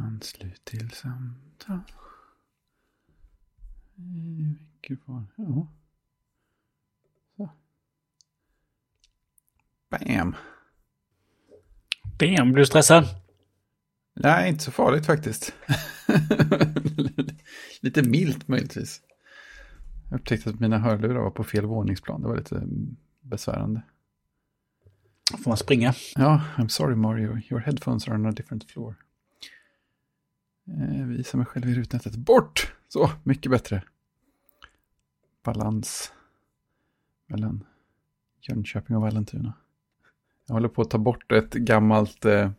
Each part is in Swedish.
Anslut till samtal. I mikrofon. Ja. Så. Bam. Bam, blir du stressad? Nej, inte så farligt faktiskt. lite milt möjligtvis. Jag upptäckte att mina hörlurar var på fel våningsplan. Det var lite besvärande. Får man springa? Ja, I'm sorry Mario. Your headphones are on a different floor. Eh, visa mig själv i rutnätet. Bort! Så, mycket bättre. Balans mellan Jönköping och Vallentuna. Jag håller på att ta bort ett gammalt eh,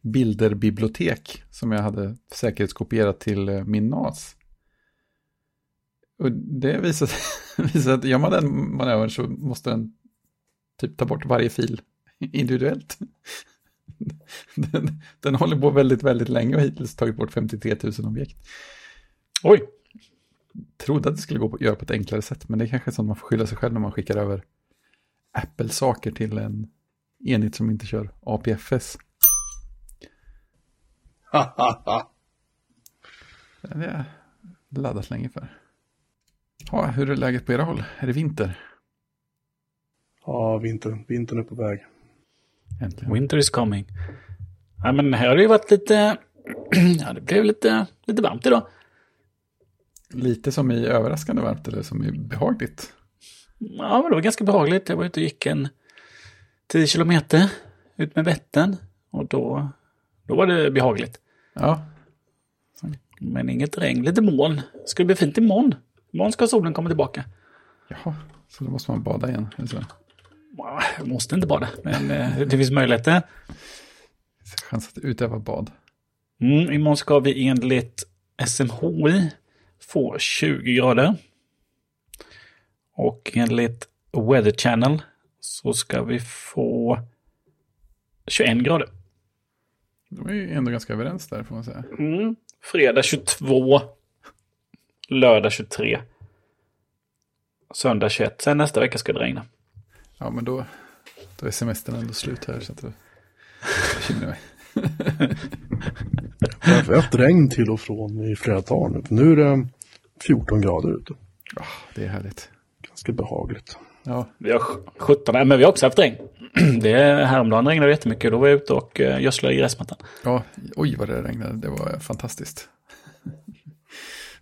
bilderbibliotek som jag hade säkerhetskopierat till eh, min NAS. Och det visar, visar att gör man den manövern så måste den typ ta bort varje fil individuellt. Den, den håller på väldigt, väldigt länge och hittills tagit bort 53 000 objekt. Oj! Trodde att det skulle gå att göra på ett enklare sätt, men det är kanske sånt man får skylla sig själv när man skickar över Apple-saker till en enhet som inte kör APFS. det har jag laddat länge för. Ja, hur är läget på era håll? Är det vinter? Ja, vintern, vintern är på väg. Äntligen. Winter is coming. Ja, men här har det ju varit lite... ja, det blev lite, lite varmt idag. Lite som i överraskande varmt eller som i behagligt? Ja, men det var ganska behagligt. Jag var ute och gick en 10 kilometer ut med Vättern. Och då, då var det behagligt. Ja, Men inget regn, lite moln. Det bli fint imorgon? Imorgon ska solen komma tillbaka. jaha. Så då måste man bada igen. Eller så. Ja, Jag måste inte bada, men eh, det finns möjligheter. Chans att utöva bad. Mm, imorgon ska vi enligt SMHI få 20 grader. Och enligt Weather Channel så ska vi få 21 grader. De är ju ändå ganska överens där får man säga. Mm. Fredag 22. Lördag 23. Söndag 21. Sen nästa vecka ska det regna. Ja, men då, då är semestern ändå slut här. Så att då bekymrar mig. Jag har haft regn till och från i flera dagar nu. Nu är det 14 grader ute. Ja, det är härligt. Ganska behagligt. Ja, Vi har 17, nej, men vi har också haft regn. Det är häromdagen regnade det jättemycket. Då var jag ute och eh, gödslade i gräsmattan. ja, oj vad det regnade. Det var fantastiskt.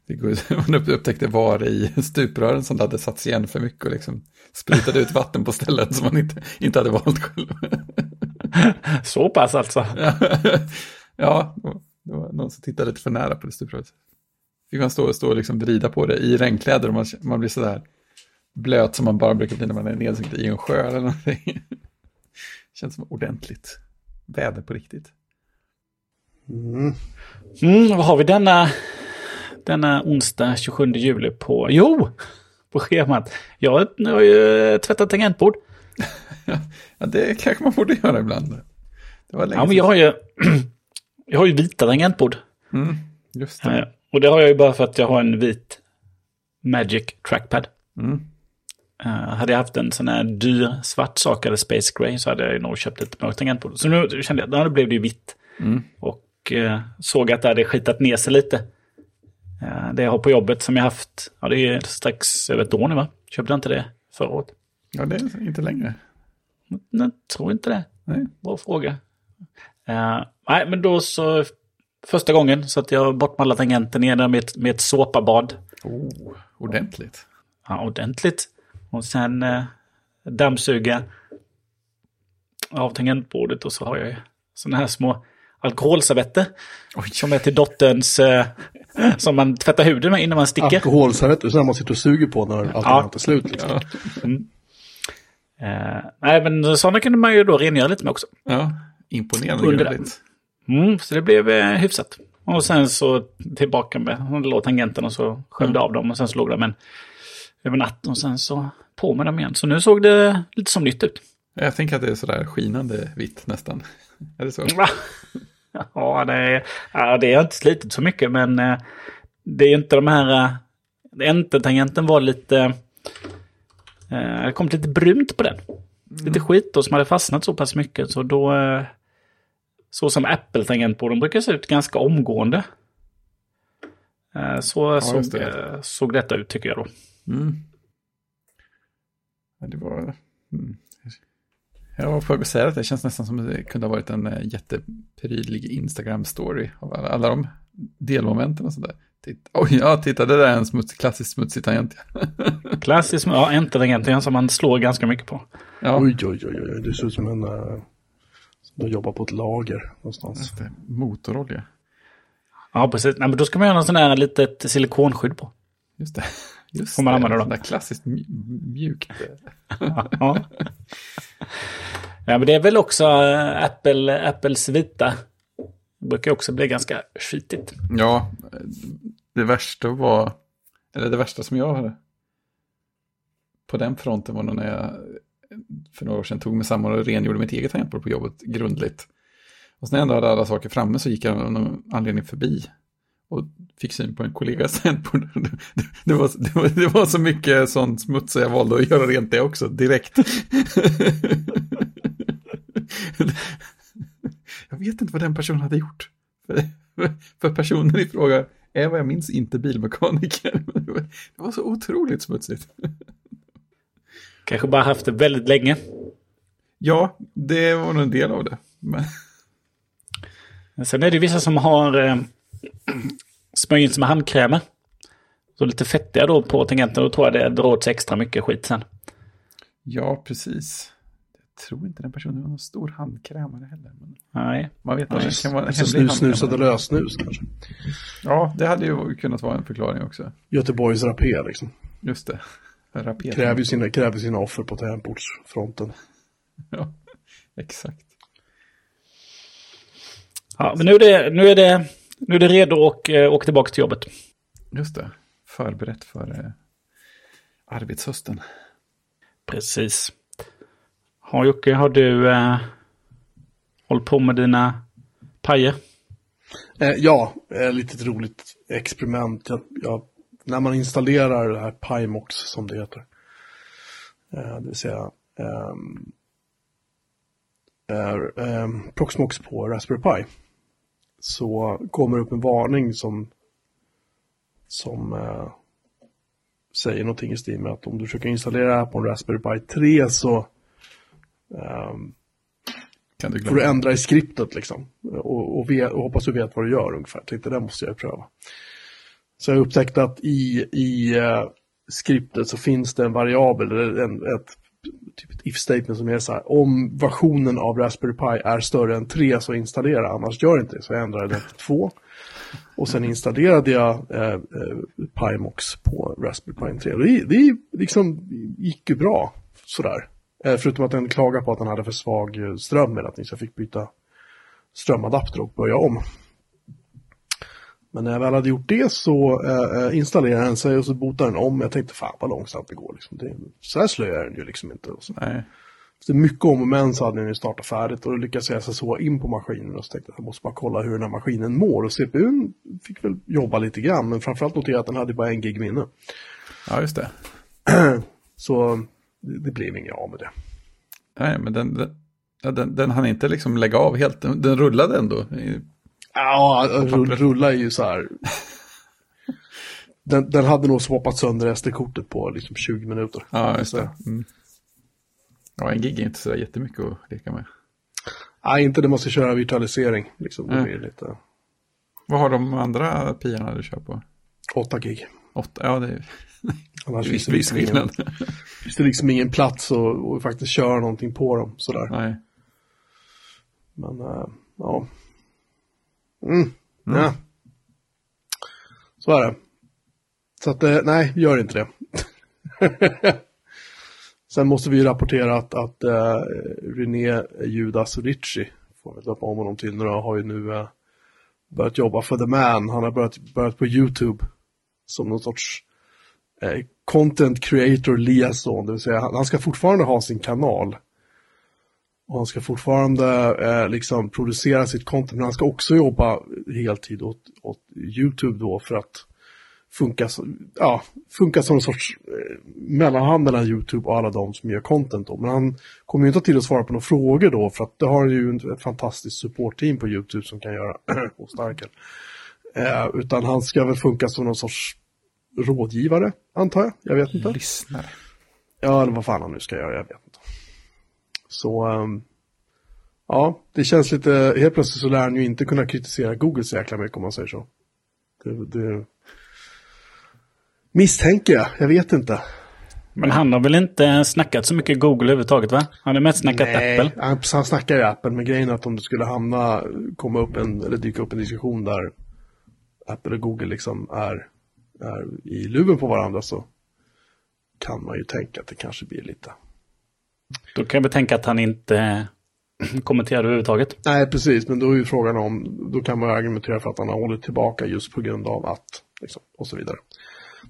Det går, man upptäckte var i stuprören som hade satts igen för mycket och liksom sprutade ut vatten på ställen som man inte, inte hade valt själv. Så pass alltså. Ja, det var någon som tittade lite för nära på det stupröret. Fick man stå och stå och liksom vrida på det i regnkläder och man, man blir sådär blöt som man bara brukar bli när man är nedsänkt i en sjö eller någonting. Känns som ordentligt väder på riktigt. Mm. Mm, vad har vi denna, denna onsdag 27 juli på? Jo, på schemat. Jag har ju tvättat tangentbord. Ja, det kanske man borde göra ibland. Det Ja, men jag har ju, jag har ju vita tangentbord. mm, Just Eh, det. Och det har jag ju bara för att jag har en vit Magic Trackpad. Mm. Uh, hade jag haft en sån här dyr svart sak eller Space Gray så hade jag ju nog köpt ett mörkt tangentbord. Så nu kände jag, då blev det ju vitt. Mm. Och eh, såg att det hade skitat ner sig lite. Eh, det jag har på jobbet som jag haft, ja det är strax över ett år nu va? Köpte jag inte det förra året? Ja, det är inte längre. Nej, tror inte det. Nej. Bra fråga. Eh, nej, men då så första gången så att jag bort med alla tangenter ner där med ett, med ett såpabad. Oh, ordentligt. Ja, ordentligt. Och sen eh, dammsuga av tangentbordet och så har jag sådana här små alkoholservetter. Som är till dotterns, eh, som man tvättar huden med innan man sticker. Alkoholservetter, sådana man sitter och suger på när allting Ja. är slut. Liksom. Ja, Eh, nej, men sådana kunde man ju då rengöra lite med också. ja. imponerande grundligt. Mm, så det blev eh, hyfsat. Och sen så tillbaka med låg tangenterna och så sköljde av dem och sen så låg de en, över natten och sen så på med dem igen. Så nu såg det lite som nytt ut. Jag tänker att det är sådär skinande vitt nästan. Är det så? Ja, det är, ja, det har inte slitit så mycket men eh, det är inte de här... eh, Entertangenten var lite... eh, Det kom lite brunt på den. Lite skit då som hade fastnat så pass mycket så då... eh, så som Apple-tangentborden brukar se ut ganska omgående. Eh, Så såg, just det. eh, såg detta ut tycker jag då. Mm. Ja, det var... Mm. Jag var på väg att säga att det känns nästan som att det kunde ha varit en eh, jätteprydlig Instagram-story av alla, alla de delmomenten och sådär. Titta, oj, ja, titta, det där är en smuts, klassisk smutsig tangent. Klassisk, ja, Enter-tangenten som man slår ganska mycket på. ja, Oj, oj, oj, oj, det ser ut som en... Uh, som de jobbar på ett lager någonstans. det. Motorolja. Ja, precis. Nej, men då ska man göra någon sån här litet silikonskydd på. Just det. Just Får man det. använda då? Där klassiskt mj- mjukt. Ja ja, men det är väl också eh, Apple, Apples vita. Det brukar också bli ganska skitigt. Ja, det värsta var, eller det värsta som jag hade på den fronten var nog när jag för några år sedan tog mig samman och rengjorde mitt eget tangentbord på jobbet grundligt. Och sen när jag ändå hade alla saker framme så gick jag av någon anledning förbi och fick syn på en kollegas tangentbord. Det, det, var, det, var, det var så mycket sån smuts så jag valde att göra rent det också direkt. jag vet inte vad den personen hade gjort. För, för personen i fråga är vad jag minns inte bilmekaniker. Det var, det var så otroligt smutsigt. Kanske bara haft det väldigt länge. Ja, det var nog en del av det. Men, Sen är det vissa som har eh, smörjt in sig med handkrämer. Så lite fettiga då på tangenten. Då tror jag det drar åt sig extra mycket skit sen. ja, precis. Jag tror inte den personen var någon stor handkrämare heller. Men Nej. man vet att det kan vara en Så hemlig snus, snusade lösnus kanske. Ja, det hade ju kunnat vara en förklaring också. Göteborgs rapé liksom. Just det. Rapet. Kräver sina, kräver sina offer på tangentbordsfronten. Ja, exakt. Ja, men nu är det, nu är det, nu är det redo och eh, åka tillbaka till jobbet. Just det. Förberett för eh, arbetshösten. Precis. Har Jocke, har du eh, hållit på med dina pajer? Eh, ja, eh, lite roligt experiment. Jag, jag, när man installerar det här Pimox som det heter. Eh, det vill säga ehm, är, ehm, Proxmox på Raspberry Pi. Så kommer upp en varning som, som eh, säger någonting i stil med att om du försöker installera det här på en Raspberry Pi 3 så ehm, Kan du får du ändra i skriptet liksom. Och, och, vet, och hoppas du vet vad du gör ungefär. Tänkte det måste jag pröva. Så jag upptäckte att i, i uh, skriptet så finns det en variabel, eller en, ett, typ ett if statement som är så här. Om versionen av Raspberry Pi är större än 3 så installera, annars gör inte det. Så jag ändrade det till 2. Och sen installerade jag eh, eh, Pimox på Raspberry Pi 3. Det, det liksom gick ju bra sådär. Eh, förutom att den klagade på att den hade för svag eh, ström eller tiden så jag fick byta strömadapter och börja om. Men när jag väl hade gjort det så eh, eh, installerade den sig och så botade den om. Jag tänkte fan vad långsamt det går. Liksom. Det, så här slö är den ju liksom inte. Och så. Nej. Efter mycket om och men så hade den ju startat färdigt och då lyckades jag SSH in på maskinen och så tänkte jag måste bara kolla hur den här maskinen mår. Och CPUn fick väl jobba lite grann men framförallt notera att den hade bara en gig minne. Ja, just det. Så det, det blev inget av med det. Nej, men den, den, den, den hann inte liksom lägga av helt. Den, den rullade ändå. Ja, rull, rulla är ju så här. Den, den hade nog swappat sönder SD-kortet på liksom 20 minuter. Ja, just det. Mm. Ja, en gig är inte så jättemycket att leka med. Nej, inte det måste köra virtualisering. Liksom, det lite Vad har de andra piarna du kör på? 8 gig. Åtta? Ja, det är Annars viss, finns, det liksom ingen, finns det liksom ingen plats att faktiskt köra någonting på dem. Sådär. Nej. Men, äh, ja. Mm. Ja. Så är det. Så att, eh, nej, gör inte det. Sen måste vi rapportera att, att uh, René Judas Ritchie, får vi döpa om honom till nu har ju nu uh, börjat jobba för The Man. Han har börjat, börjat på YouTube som någon sorts eh, content creator liaison, det vill säga han, han ska fortfarande ha sin kanal. Och han ska fortfarande eh, liksom producera sitt content, men han ska också jobba heltid åt, åt YouTube då för att funka, ja, funka som en sorts eh, mellanhand mellan YouTube och alla de som gör content. Då. Men han kommer ju inte till att svara på några frågor då för att det har ju ett fantastiskt supportteam på YouTube som kan göra och starkare. Eh, utan han ska väl funka som någon sorts rådgivare, antar jag. Jag vet inte. Lyssnare. Ja, eller vad fan han nu ska göra, jag vet inte. Så, um, ja, det känns lite, helt plötsligt så lär han ju inte kunna kritisera Google så jäkla mycket om man säger så. Det, det misstänker jag, jag vet inte. Men han har väl inte snackat så mycket Google överhuvudtaget va? Han har mest snackat Nej, Apple. Han, han snackar ju Apple, men grejen är att om det skulle hamna, komma upp en, eller dyka upp en diskussion där Apple och Google liksom är, är i luven på varandra så kan man ju tänka att det kanske blir lite Då kan vi tänka att han inte kommenterar överhuvudtaget. Nej, precis, men då är ju frågan om, då kan man argumentera för att han har hållit tillbaka just på grund av att, liksom, och så vidare.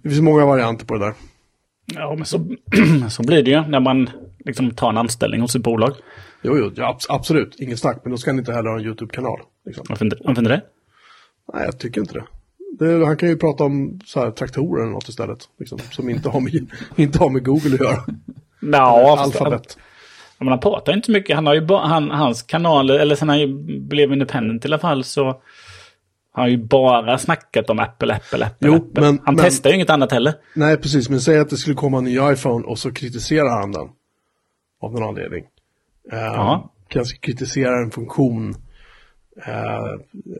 Det finns många varianter på det där. Ja, men så, så blir det ju när man liksom tar en anställning hos ett bolag. Jo, jo, ja, abs- absolut, inget snack, men då ska han inte heller ha en YouTube-kanal. Liksom. Varför inte, det? Nej, jag tycker inte det. det. Han kan ju prata om så här, traktorer eller något istället, liksom, som inte har, med, inte har med Google att göra. Fast- Alfabet. Men han pratar inte mycket. Han har ju ba, han, hans kanaler, eller sen han blev independent i alla fall så har han ju bara snackat om Apple, Apple, Apple. Jo, Apple. men- han men- testar ju inget annat heller. Nej, precis, men säg att det skulle komma en ny iPhone och så kritiserar han den. Av någon anledning. Uh. Kanske kritiserar en funktion. eh,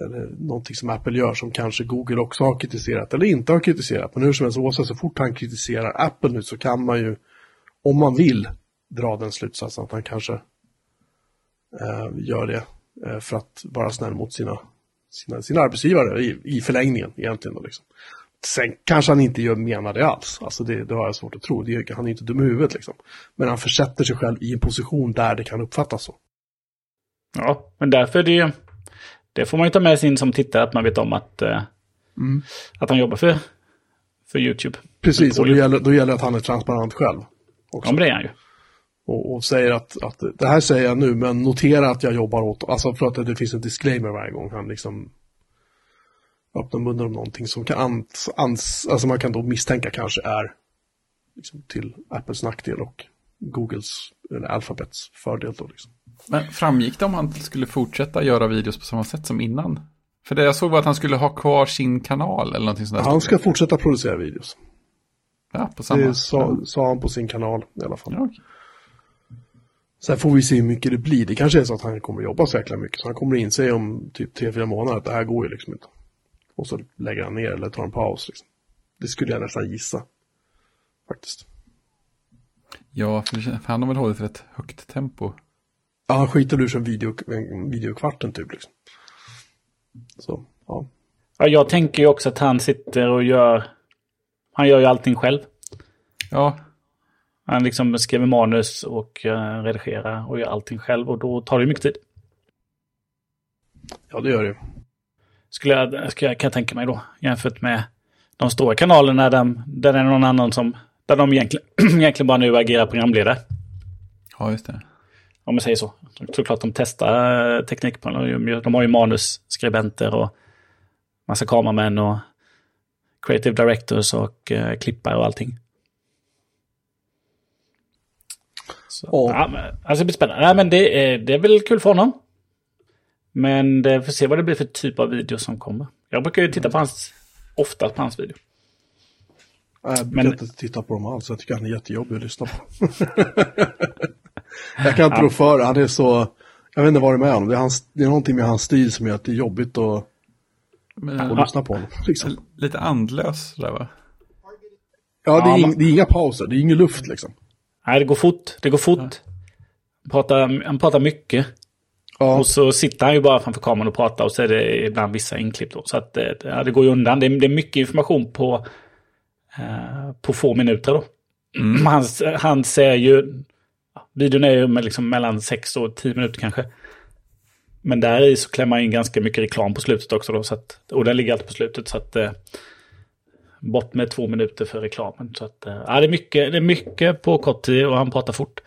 eller någonting som Apple gör som kanske Google också har kritiserat eller inte har kritiserat. Men hur som helst, oavsett så fort han kritiserar Apple nu så kan man ju, om man vill, dra den slutsatsen att han kanske eh, gör det eh, för att vara snäll mot sina, sina, sina arbetsgivare i, i förlängningen egentligen. Då, liksom. Sen kanske han inte gör, menar det alls. Alltså det, det har jag svårt att tro. Det, han är inte dum i huvudet liksom. Men han försätter sig själv i en position där det kan uppfattas så. Ja, men därför är det ju... Det får man ju ta med sig in som tittare, att man vet om att, eh, att han jobbar för, för YouTube. Precis, och då gäller, då gäller det att han är transparent själv. Också. Ja, men det är han ju. Och, och säger att, att det här säger jag nu, men notera att jag jobbar åt, alltså för att det finns en disclaimer varje gång han liksom öppnar munnen om någonting som kan ans, ans, alltså man kan då misstänka kanske är liksom till Apples nackdel och Googles eller Alphabets fördel då liksom. Men framgick det om han skulle fortsätta göra videos på samma sätt som innan? För det jag såg var att han skulle ha kvar sin kanal eller någonting sånt där. Han ska fortsätta producera videos. Ja, på samma. Det sa, sa han på sin kanal i alla fall. Ja, okej. Sen får vi se hur mycket det blir. Det kanske är så att han kommer jobba så jäkla mycket. Så han kommer in sig om typ tre fyra månader att det här går ju liksom inte. Och så lägger han ner eller tar en paus. Liksom. Det skulle jag nästan gissa. Faktiskt. ja för han har väl hållit ett högt tempo. Ja, han skiter ur som video, en videokvarten typ liksom. Så, ja. Ja, jag tänker ju också att han sitter och gör... Han gör ju allting själv. Ja, Han liksom skriver manus och eh, redigerar och gör allting själv. Och då tar det mycket tid. Ja, det gör det. Skulle jag, skulle jag, kan jag tänka mig då. Jämfört med de stora kanalerna där, där det är någon annan som... Där de egentligen, egentligen bara nu agerar programledare. ja just det. Om man säger så. Såklart de testar eh, teknik på de, de har ju manusskribenter och massa kameramän och creative directors och eh, klippare och allting. Så, Ja. ja, men, alltså det blir spännande. Nej, men det är, det är väl kul för honom. Men det får se vad det blir för typ av video som kommer. Jag brukar ju titta på hans, ofta på hans video. Jag brukar Men- inte titta på dem alls. Jag tycker han är jättejobbig att lyssna på. jag kan inte rå för. Han är så... Jag vet inte vad det är med honom. Det är, hans, det är någonting med hans stil som gör att det är jobbigt att, Men, att lyssna på honom. Liksom. Lite andlös där va? Ja, det är, Ja, men- det är inga pauser. Det är ingen luft liksom. Nej, det går fort. Det går fort. Han, pratar, han pratar mycket. Ja, Och så sitter han ju bara framför kameran och pratar och så är det ibland vissa inklipp då. Så att eh, ja, det går ju undan. Det är, det är mycket information på, eh, på få minuter då. Han, han säger ju... Videon är ju liksom mellan 6 och 10 minuter kanske. Men där i så klämmer man in ganska mycket reklam på slutet också då. Så att, och den ligger alltid på slutet. Så att, eh, bort med två minuter för reklamen. Så att, eh, ja, det, är mycket, det är mycket på kort tid och han pratar fort.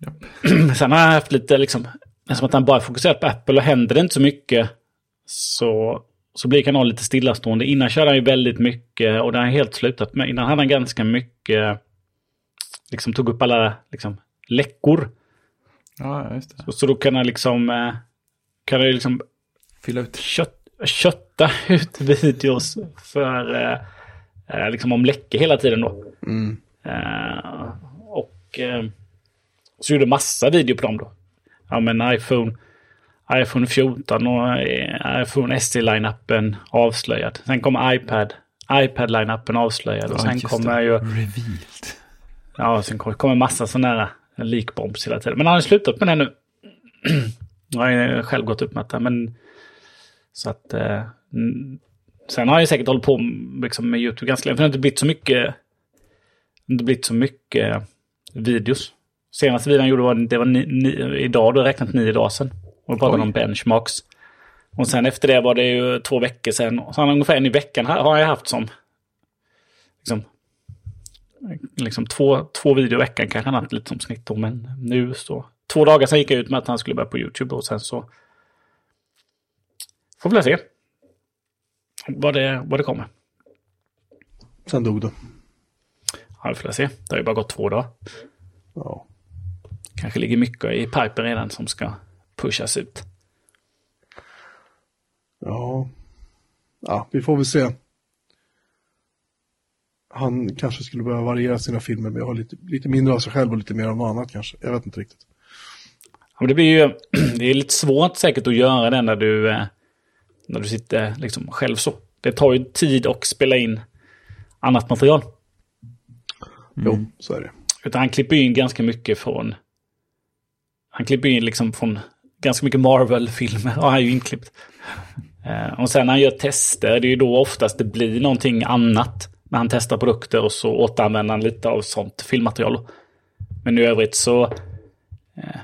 Sen har jag haft lite liksom, som att han bara fokuserat på Apple och händer det inte så mycket så så blir kanalen lite stillastående. Innan körde han ju väldigt mycket och det har han helt slutat med. Innan hade han ganska mycket, liksom tog upp alla liksom, läckor. Ja, just det. Så, så då kan han liksom, eh, kan han liksom Fylla ut. kött, kötta ut videos för, eh, eh, liksom om läckor hela tiden då. Mm. Eh, och eh, så gjorde massa video på dem då. Ja men iPhone, iPhone 14 och eh, iPhone SE-lineupen avslöjad. Sen kom iPad, iPad-lineupen avslöjad. Och Ja, sen kommer ju, Revealed. ja sen kommer, massa sådana här leakbombs hela tiden. Men han har slutat med det nu. Jag har själv gått upp med det. Men så att, eh, sen har jag säkert hållit på liksom, med YouTube ganska länge. För det har inte blivit så mycket, inte blivit så mycket videos. Senaste videon jag gjorde var, det var ni, ni, idag, då räknat nio dagar sedan. Och då pratade Oj. om benchmarks. Och sen efter det var det ju två veckor sedan. Så han ungefär en i veckan har har jag haft som, liksom, liksom två, två videor i veckan kanske han haft lite som snitt då. Men nu så, två dagar sedan gick jag ut med att han skulle börja på YouTube och sen så får väl se. Vad det, vad det kommer. Sen dog det. Ja, vi får se. Det har ju bara gått två dagar. Ja. Kanske ligger mycket i pipen redan som ska pushas ut. Ja. Ja, vi får väl se. Han kanske skulle behöva variera sina filmer med att ha lite, lite mindre av sig själv och lite mer av något annat kanske. Jag vet inte riktigt. Ja, men det blir ju det är lite svårt säkert att göra det när du, eh, när du sitter liksom själv så. Det tar ju tid att spela in annat material. Jo, så är det. Utan han klipper in ganska mycket från... Han klipper in liksom från ganska mycket Marvel-filmer. Ja, han är ju inklippt. Eh, och sen när han gör tester, det är ju då oftast det blir någonting annat. När han testar produkter och så återanvänder han lite av sånt filmmaterial. Men i övrigt så eh,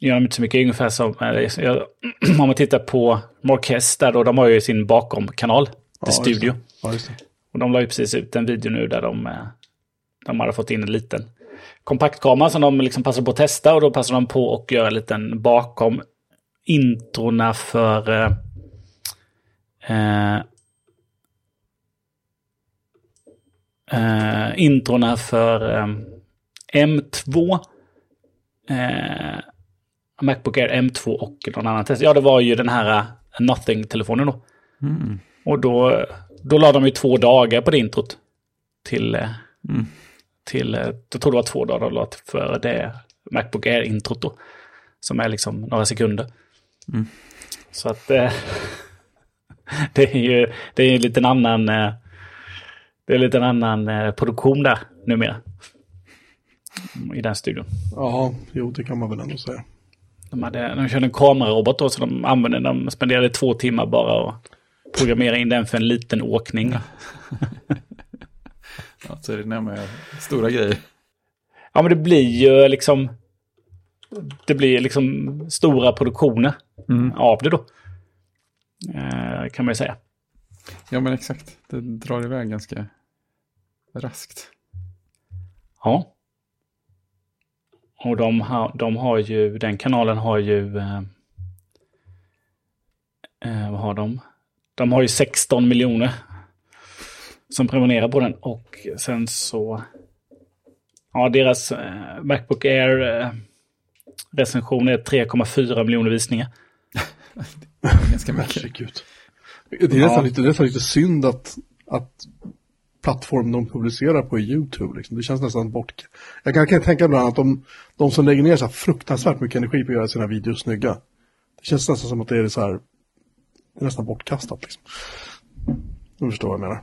gör de inte så mycket. Ungefär som, eh, jag- om man tittar på Marquez där då, de har ju sin bakom-kanal, The. Studio. Ja. Och de la ju precis ut en video nu där de, eh, de hade fått in en liten kompaktkamera som de liksom passade på att testa. Och då passade de på att göra en liten bakom introna för... Eh, eh, eh, introna för eh, M2. Eh, Macbook Air M2 och någon annan test. Ja, det var ju den här eh, Nothing-telefonen då. Mm. Och då, då la de ju två dagar på det introt. Till, eh, Mm. till eh, jag tror det var två dagar de la för det Macbook Air-introt då. Som är liksom några sekunder. Mm. Så att eh, det är ju det är en liten annan, eh, det är en liten annan eh, produktion där numera. I den studion. Ja, jo, det kan man väl ändå säga. De, hade, de körde en kamerarobot då, så de använde, de spenderade två timmar bara och programmera in den för en liten åkning. Ja, så är det gör stora grejer. Ja, men det blir ju liksom... Det blir liksom stora produktioner Mm. av det då. Eh, kan man ju säga. Ja, men exakt. Det drar iväg ganska raskt. Ja. Och de har, de har ju, den kanalen har ju... Eh, eh, vad har de? De har ju 16 miljoner som prenumererar på den. Och sen så... Ja, deras eh, Macbook Air eh, recension är 3,4 miljoner visningar. Ganska mycket. Herregud. Det är nästan, Ja. lite, det är nästan lite synd att, att plattform de publicerar på YouTube. Liksom. Det känns nästan bort... Jag kan, kan tänka mig bland annat att de, de som lägger ner så här fruktansvärt mycket energi på att göra sina videos snygga. Det känns nästan som att det är så här... Det är nästan bortkastat liksom. Du förstår vad jag menar.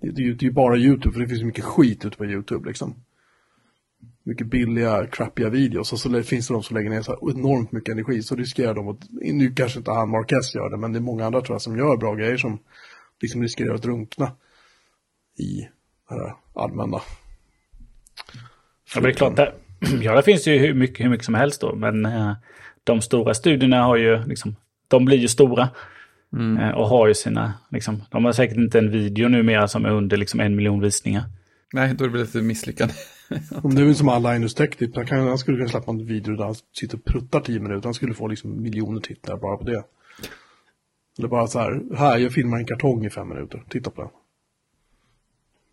Det, det, är ju- det är ju bara YouTube, för det finns ju mycket skit ute på YouTube liksom. Mycket billiga, crappiga videos och så finns det de som lägger ner så här enormt mycket energi så riskerar de att, nu kanske inte han Marquez gör det, men det är många andra tror jag som gör bra grejer som liksom riskerar att drunkna i det här allmänna. Ja, det är klart, där, ja, det finns ju hur mycket, hur mycket som helst då. Men eh, de stora studierna har ju liksom, de blir ju stora. Eh, och har ju sina, liksom, de har säkert inte en video numera som är under liksom en miljon visningar. Nej, då blir det lite misslyckande. Om det är som alla Linus Tech Tips, han, kan, han skulle kunna släppa en video där han sitter och pruttar tio minuter, han skulle få liksom miljoner tittare bara på det. Eller bara så här, här jag filmar en kartong i fem minuter, titta på den.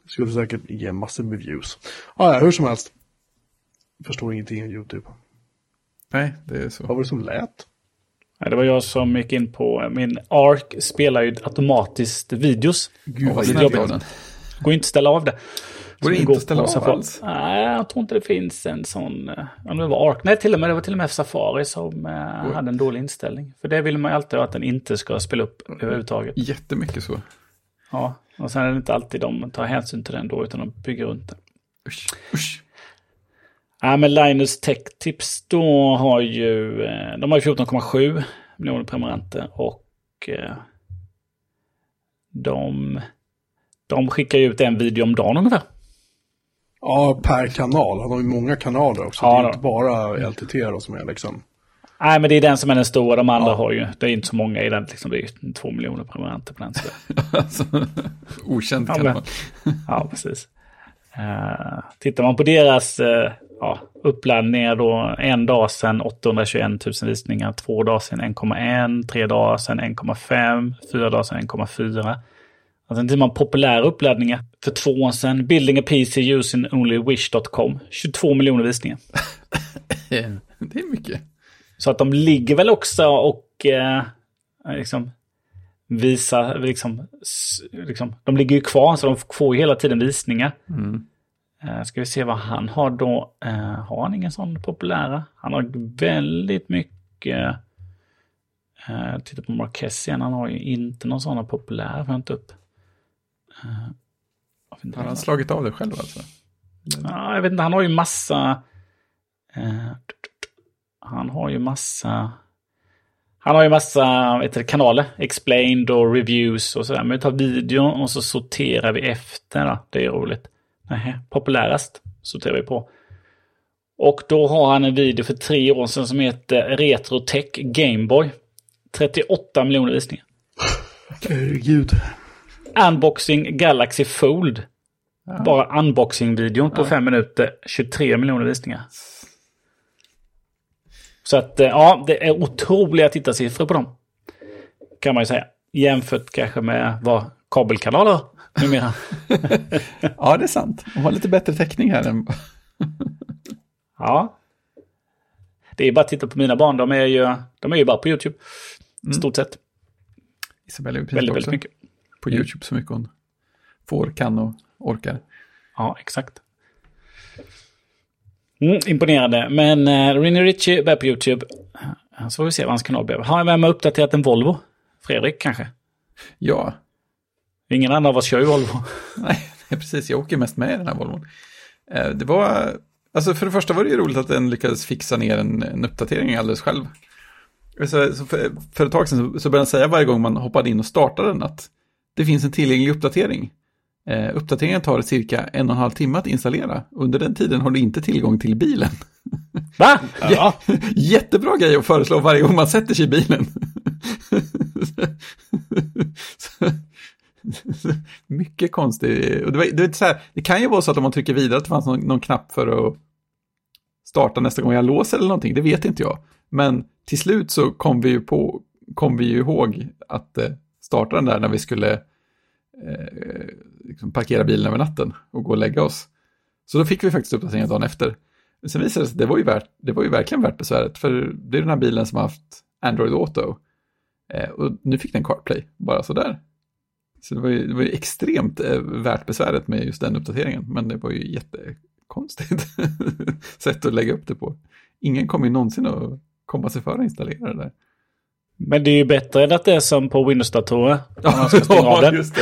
Det skulle säkert ge massor med views. Ah, ja, hur som helst. Förstår ingenting om YouTube. Nej, det är så. Vad var det som lät? Ja, det var jag som gick in på min ARC spelar ju automatiskt videos. Gud vad snällt jobbigt. den. Går inte att ställa av det. Går det inte går att ställa av Safari. alls? Nej, jag tror inte det finns en sån. eh, Ja, det var ARC. Nej, till och med, det var till och med Safari som eh, hade en dålig inställning. För det vill man ju alltid att den inte ska spela upp överhuvudtaget. Jättemycket så. Ja, och sen är det inte alltid de tar hänsyn till den då, utan de bygger runt den. Usch, usch. Ja, men Linus Tech Tips då har ju, eh, de har ju 14,7 miljoner prenumeranter och eh, de, de skickar ju ut en video om dagen ungefär. Ja, per kanal. Han har ju många kanaler också. Ja, det är då. inte bara LTT då som är liksom. Nej, men det är den som är den stora. De andra Ja. har ju, det är inte så många i den. Liksom, det är två miljoner prenumeranter på den. Så. Alltså, okänd Ja, kanal. Ja, precis. Uh, tittar man på deras uh, ja, uppladdningar då, en dag sedan 821 000 visningar, två dagar sedan 1,1, tre dagar sedan 1,5, fyra dagar sedan 1,4. Och sen tittar man populära uppladdningar för två år sedan, building a PC using only wish.com, 22 miljoner visningar. Det är mycket. Så att de ligger väl också och eh, liksom visar, liksom, liksom, de ligger ju kvar så de får ju hela tiden visningar. Mm. Eh, ska vi se vad han har då. Eh, har han ingen sån populära? Han har väldigt mycket. Eh, titta på Marquez igen, han har ju inte någon sån populär, får jag inte upp. Inte Har han slagit av det själv alltså? Ja, jag vet inte, han har ju massa... Eh, han har ju massa... Han har ju massa du, kanaler, explained och reviews och sådär. Men vi tar video och så sorterar vi efter. Då. Det är roligt. Nähä, populärast sorterar vi på. Och då har han en video för tre år sedan som heter Retrotech Gameboy. 38 miljoner visningar. Herregud. Unboxing Galaxy Fold. Bara unboxing-videon på Ja. fem minuter, 23 miljoner visningar. Så att eh, ja, det är otroliga tittarsiffror på dem. Kan man ju säga. Jämfört kanske med vad kabelkanaler numera. Ja, det är sant. De har lite bättre täckning här än... ja. Det är bara att titta på mina barn. De är ju, de är ju bara på YouTube. Stort sett. Isabella är Väldigt, väldigt mycket. på YouTube så mycket hon får, kan och orkar. Ja, exakt. Mm, imponerande. Men uh, Rinny Ritchie börjar på YouTube. Eh, Så får vi se vad hans kanal blev. Har vem har uppdaterat en Volvo? Fredrik kanske? Ja, Ingen annan av oss kör ju Volvo. nej, precis. Jag åker mest med i den här Volvon. Eh, Det var, alltså för det första var det ju roligt att den lyckades fixa ner en, en uppdatering alldeles själv. Så, så för, för ett tag sedan så, så började den säga varje gång man hoppade in och startade den att det finns en tillgänglig uppdatering. Eh, uppdateringen tar cirka en och en halv timme att installera. Under den tiden har du inte tillgång till bilen. Va? Ja. Jättebra grej att föreslå varje gång man sätter sig i bilen. Mycket konstigt. Och det, var, det, var så här, det kan ju vara så att om man trycker vidare att det fanns någon, någon knapp för att starta nästa gång jag låser eller någonting. Det vet inte jag. Men till slut så kom vi ju, på, kom vi ju ihåg att eh, starta den där när vi skulle eh, liksom parkera bilen över natten och gå och lägga oss. Så då fick vi faktiskt uppdateringen dagen efter. Men Sen visade det sig att det var ju, värt, det var ju verkligen värt besväret, för det är den här bilen som har haft Android Auto. Eh, och nu fick den CarPlay, bara sådär. Så det var ju, det var ju extremt eh, värt besväret med just den uppdateringen, men det var ju jättekonstigt sätt att lägga upp det på. Ingen kommer ju någonsin att komma sig för att installera det där. Men det är ju bättre än att det är som på Windows-datorer. Om man ska stänga av den. just det.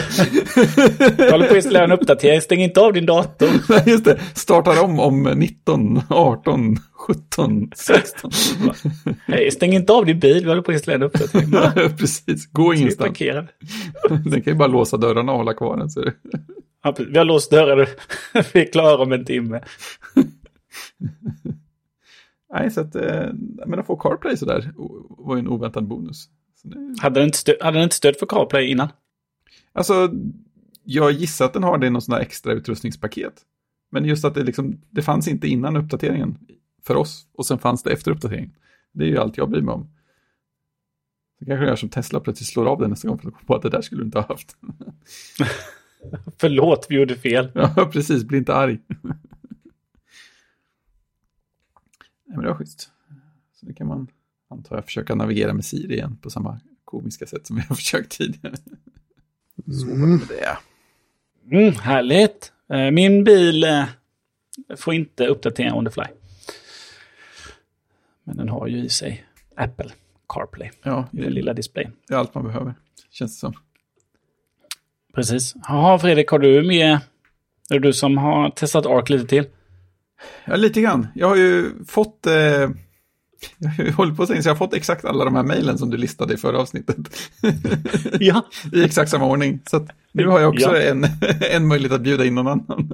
Jag håller på att installera en uppdatering. Stäng inte av din dator. Nej, just det. Startar om om 19, 18, 17, 16. Nej, stäng inte av din bil. Vi håller på att installera en uppdatering. Precis, gå ingenstans. Den kan ju bara låsa dörrarna och hålla kvar den. Så. Ja. Vi har låst dörren. Vi är klara om en timme. Nej, så att, eh, men att få CarPlay sådär var ju en oväntad bonus. Så det, Hade den inte stöd, hade den inte stöd för CarPlay innan? alltså, jag gissar att den har det i någon sån här extra utrustningspaket. Men just att det liksom, det fanns inte innan uppdateringen för oss och sen fanns det efter uppdateringen. Det är ju allt jag bryr mig om. Så kanske jag som Tesla plötsligt slår av den nästa gång för att på att det där skulle du inte ha haft. Förlåt, vi gjorde fel. Ja, precis. Bli inte arg. Nej, men det var schysst. Så det kan man, antar jag, försöka navigera med Siri igen på samma komiska sätt som vi har försökt tidigare. Så var det med det. Mm, härligt. Eh, Min bil eh, får inte uppdatera on the fly. Men den har ju i sig Apple CarPlay Ja, i den lilla displayen. det är allt man behöver, känns det som. Precis. Jaha, Fredrik, har du med... Är det du som har testat ARC lite till? Ja, lite grann. Jag har ju fått... Eh, jag hållit på så länge så jag har fått exakt alla de här mejlen som du listade i förra avsnittet. Ja. I exakt samma ordning. Så att nu har jag också Ja. en, en möjlighet att bjuda in någon annan.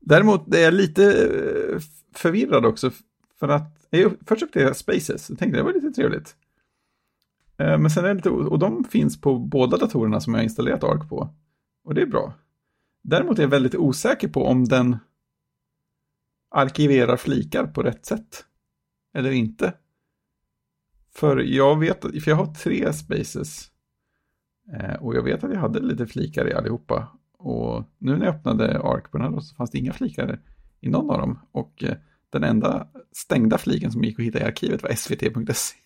Däremot är jag lite eh, förvirrad också. För att jag först upptäckte Spaces. Jag tänkte det var lite trevligt. Eh, Men sen är det lite, och de finns på båda datorerna som jag har installerat ARC på. Och det är bra. Däremot är jag väldigt osäker på om den arkiverar flikar på rätt sätt. Eller inte. För jag vet, för jag har tre spaces. Eh, och jag vet att jag hade lite flikar i allihopa. Och nu när jag öppnade Ark på den här så fanns det inga flikar i någon av dem. Och eh, den enda stängda fliken som gick att hitta i arkivet var svt.se.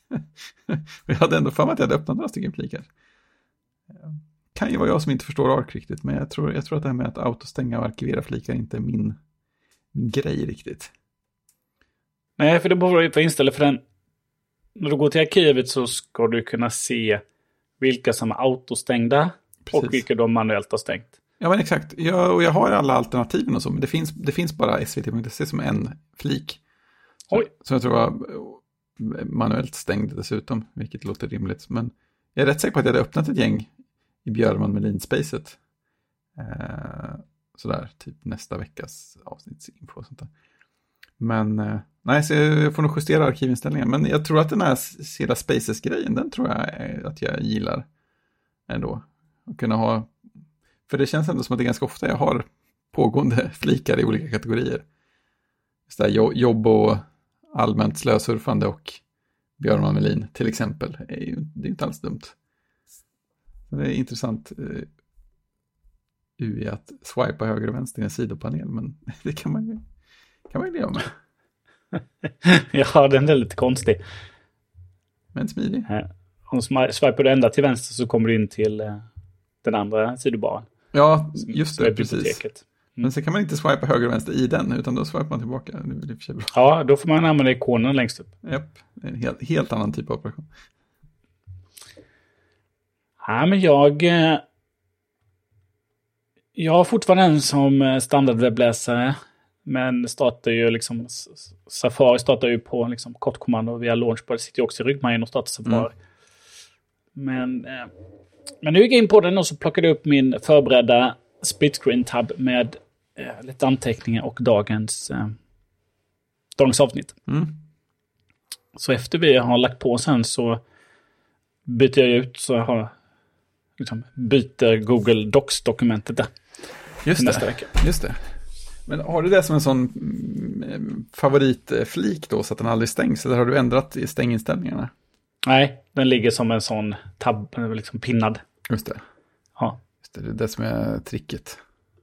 jag hade ändå för mig att jag hade öppnat några stycken flikar. Eh, kan ju vara jag som inte förstår Ark riktigt, men jag tror, jag tror att det här med att autostänga och arkivera flikar inte är min grej riktigt. Nej, för det behöver du vara inställd för den. När du går till arkivet så ska du kunna se vilka som är autostängda Precis. och vilka du manuellt har stängt. Ja, men exakt. Jag, och jag har alla alternativen och så, men det finns, det finns bara svt.se som en flik. Oj. Som jag tror var manuellt stängd dessutom, vilket låter rimligt. Men jag är rätt säker på att jag hade öppnat ett gäng i Björman Melin-spacet. Eh, sådär, typ nästa veckas avsnittsinfo och sånt där. Men eh, nej, så jag får nog justera arkivinställningen. Men jag tror att den här Sela Spaces-grejen, den tror jag att jag gillar ändå. Att kunna ha, för det känns ändå som att det är ganska ofta jag har pågående flikar i olika kategorier. Så där, jobb och allmänt slösurfande och Björn Melin till exempel. Är ju, det är inte alls dumt. Det är intressant eh, eh, UI att swipa höger och vänster i en sidopanel, men det kan man ju, kan man ju leva med. Ja, den är lite konstig. Men smidig. Eh, Om swipar du ända till vänster så kommer du in till eh, den andra sidobaren. Ja, just det, precis. biblioteket. Men sen kan man inte swipa höger och vänster i den, utan då swipar man tillbaka. I. Ja, då får man använda ikonen längst upp. Japp, en helt, helt annan typ av operation. Ja, men jag... Jag har fortfarande en som eh, standardwebbläsare. Men startar ju liksom... Safari startar ju på liksom kortkommando via Launchpad. Det sitter ju också i ryggmärgen och startar Safari. Men, eh, men nu gick jag in på den och så plockade jag upp min förberedda split screen-tab med eh, lite anteckningar och dagens, eh, dagens avsnitt. Mm. Så efter vi har lagt på sen så byter jag ut så jag har liksom, byter Google Docs-dokumentet där Just nästa det. vecka. Just det. Men har du det som en sån mm, favoritflik då, så att den aldrig stängs? Eller har du ändrat i stänginställningarna? Nej, den ligger som en sån tab, liksom pinnad. Just det. Ja, Just det, det är det som är tricket.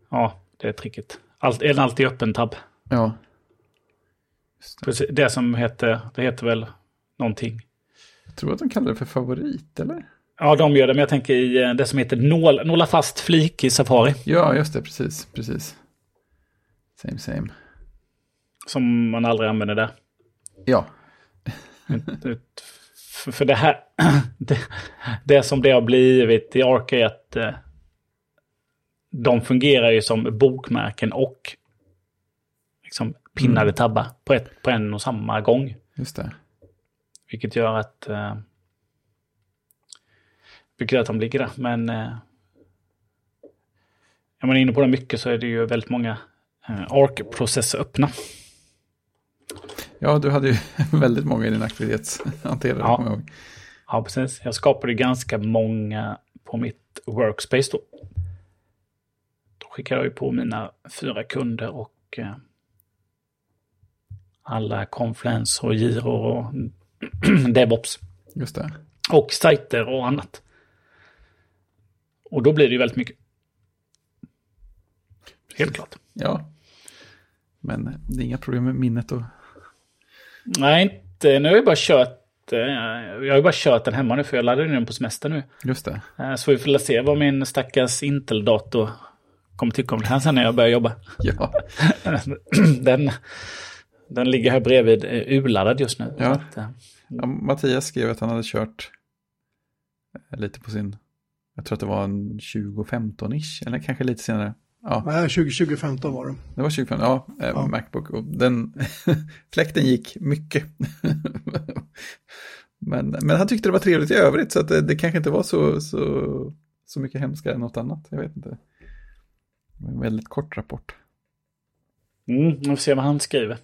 ja det är tricket. Allt, den alltid öppen tab? Ja. Precis, det som heter, det heter väl någonting. Jag tror att de kallar det för favorit, eller? Ja, de gör det, men jag tänker i eh, det som heter nål, nåla fast flik i Safari. Ja, just det, precis, precis. Same, same. Som man aldrig använder där. Ja, För, det här, det, det som det har blivit i Arc är att eh, de fungerar ju som bokmärken och liksom pinnade tabbar på, ett, på en och samma gång. just det. Vilket gör att... Gör att de ligger där. Men... Eh, är man inne på det mycket så är det ju väldigt många eh, ARC-processer öppna. Ja, du hade ju väldigt många i din aktivitetshanterare, Ja. Ja, precis. Jag skapade ganska många på mitt workspace då. Då skickar jag ju på mina fyra kunder och eh, alla Confluence och Giro och DevOps. Just det. Och sajter och annat. Och då blir det ju väldigt mycket. Helt klart. Ja. Men det är inga problem med minnet och... Nej, inte. Nu har jag bara kört. eh, Jag har bara kört den hemma nu för jag laddade den på semester nu. Just det. Eh, Så vi får se vad min stackars Intel-dator kommer tycka om det här sen när jag börjar jobba. Ja. den, den ligger här bredvid eh, urladdad just nu. Ja. Att, ja. Mattias skrev att han hade kört lite på sin... Jag tror att det var en 2015-ish, eller kanske lite senare. Ja, Nej, 20, 2015 var det. det var 2015. Ja, eh, Ja. Macbook. Och den... fläkten gick mycket. men, men han tyckte det var trevligt i övrigt, så att det, det kanske inte var så, så, så mycket hemskare än något annat. Jag vet inte. Det var en väldigt kort rapport. Mm, vi får se vad han skriver.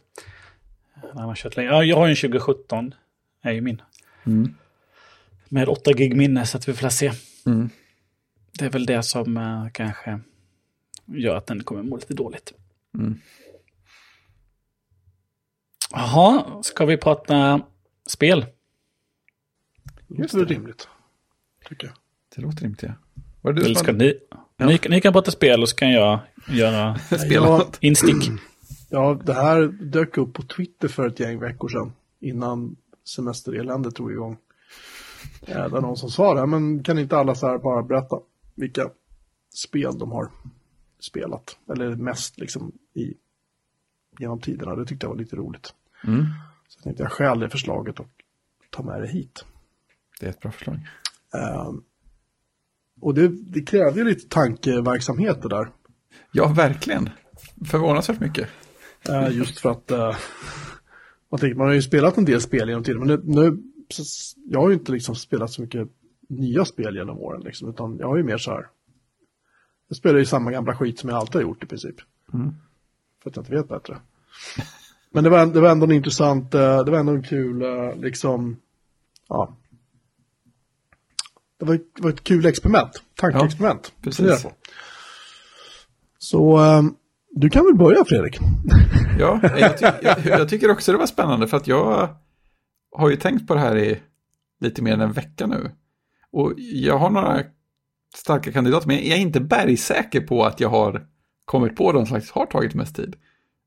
Han har kört länge. Ja, jag har ju en 2017. är ju min. Mm. Med 8 gig minne så att vi får se. Mm. Det är väl det som eh, kanske gör att den kommer må lite dåligt. Mm. Jaha, ska vi prata spel? Det låter rimligt. Tycker jag. Det låter rimligt, ja. Var det du Eller ska ni, ni, ni kan prata spel och så kan jag göra Ja. instick. Ja, det här dök upp på Twitter för ett gäng veckor sedan. Innan semestereländet drog igång. Ja, det var någon som sa det, men kan inte alla så här bara berätta vilka spel de har spelat? Eller mest liksom i, genom tiderna. Det tyckte jag var lite roligt. Mm. Så jag tänkte jag stjäl det förslaget och tar med det hit. Det är ett bra förslag. Ehm, och det, det krävde ju lite tankeverksamhet det där. Ja, verkligen. Förvånansvärt mycket. Eh, just för att eh, man, tänker, man har ju spelat en del spel genom tiden. Men det, nu, jag har ju inte liksom spelat så mycket nya spel genom åren. Liksom, utan jag har ju mer så här. Jag spelar ju samma gamla skit som jag alltid har gjort i princip. Mm. För att jag inte vet bättre. Men det var, det var ändå en intressant, eh, det var ändå en kul, eh, liksom, ja. Det var, det var ett kul experiment, tankeexperiment. Ja, precis. Så eh, du kan väl börja Fredrik? Ja, jag, ty jag, jag tycker också det var spännande för att jag har ju tänkt på det här i lite mer än en vecka nu. Och jag har några starka kandidater, men jag är inte bergsäker på att jag har kommit på de som faktiskt har tagit mest tid.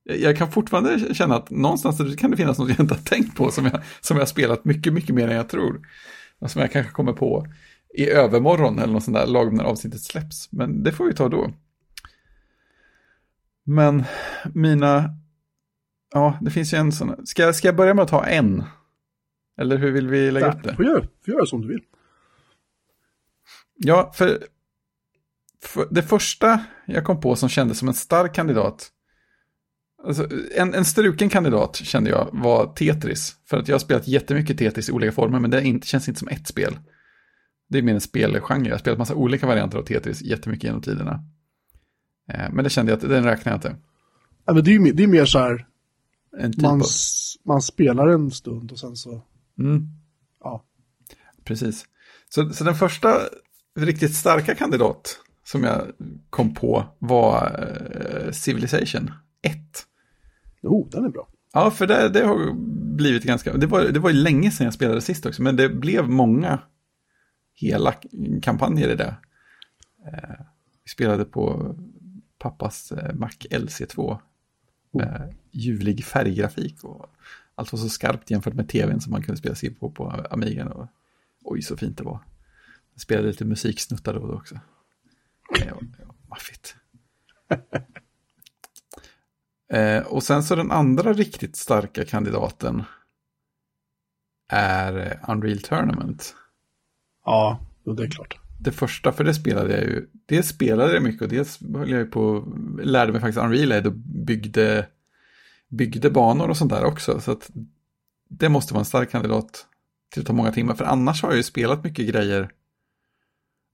Jag kan fortfarande känna att någonstans kan det finnas något jag inte har tänkt på som jag, som jag har spelat mycket, mycket mer än jag tror. Och som jag kanske kommer på i övermorgon eller något sånt där lagom när avsnittet släpps. Men det får vi ta då. Men mina Ja, det finns ju en sån. Ska, jag- ska jag börja med att ta en? Eller hur vill vi lägga upp det? får göra, får göra som du vill. Ja, för, för det första jag kom på som kändes som en stark kandidat, alltså en, en struken kandidat kände jag var Tetris. För att jag har spelat jättemycket Tetris i olika former, men det inte, känns inte som ett spel. Det är mer en spelgenre. Jag har spelat massa olika varianter av Tetris jättemycket genom tiderna. Eh, Men det kände jag att den räknar jag inte. Ja, men det är ju det är mer så här, En typ man, av... man spelar en stund och sen så, Mm. ja. Precis. Så, så den första riktigt starka kandidat som jag kom på var eh, Civilization 1. Jo, den är bra. Ja, för det, det har blivit ganska, det var, det var ju länge sedan jag spelade sist också, men det blev många hela kampanjer i det. Eh, vi spelade på pappas eh, Mac LC2 med ljuvlig färggrafik och allt var så skarpt jämfört med tvn som man kunde spela sig på på Amigan. Och, oj, så fint det var. Spelade lite musiksnuttar då och då också. Det var, det var maffigt. Eh, och sen så den andra riktigt starka kandidaten är eh, Unreal Tournament. Ja, det är klart. Det första, för det spelade jag ju, det spelade jag mycket och dels höll jag ju på, lärde mig faktiskt Unreal Ed och byggde, byggde banor och sånt där också. Så att det måste vara en stark kandidat till att ta många timmar. För annars har jag ju spelat mycket grejer,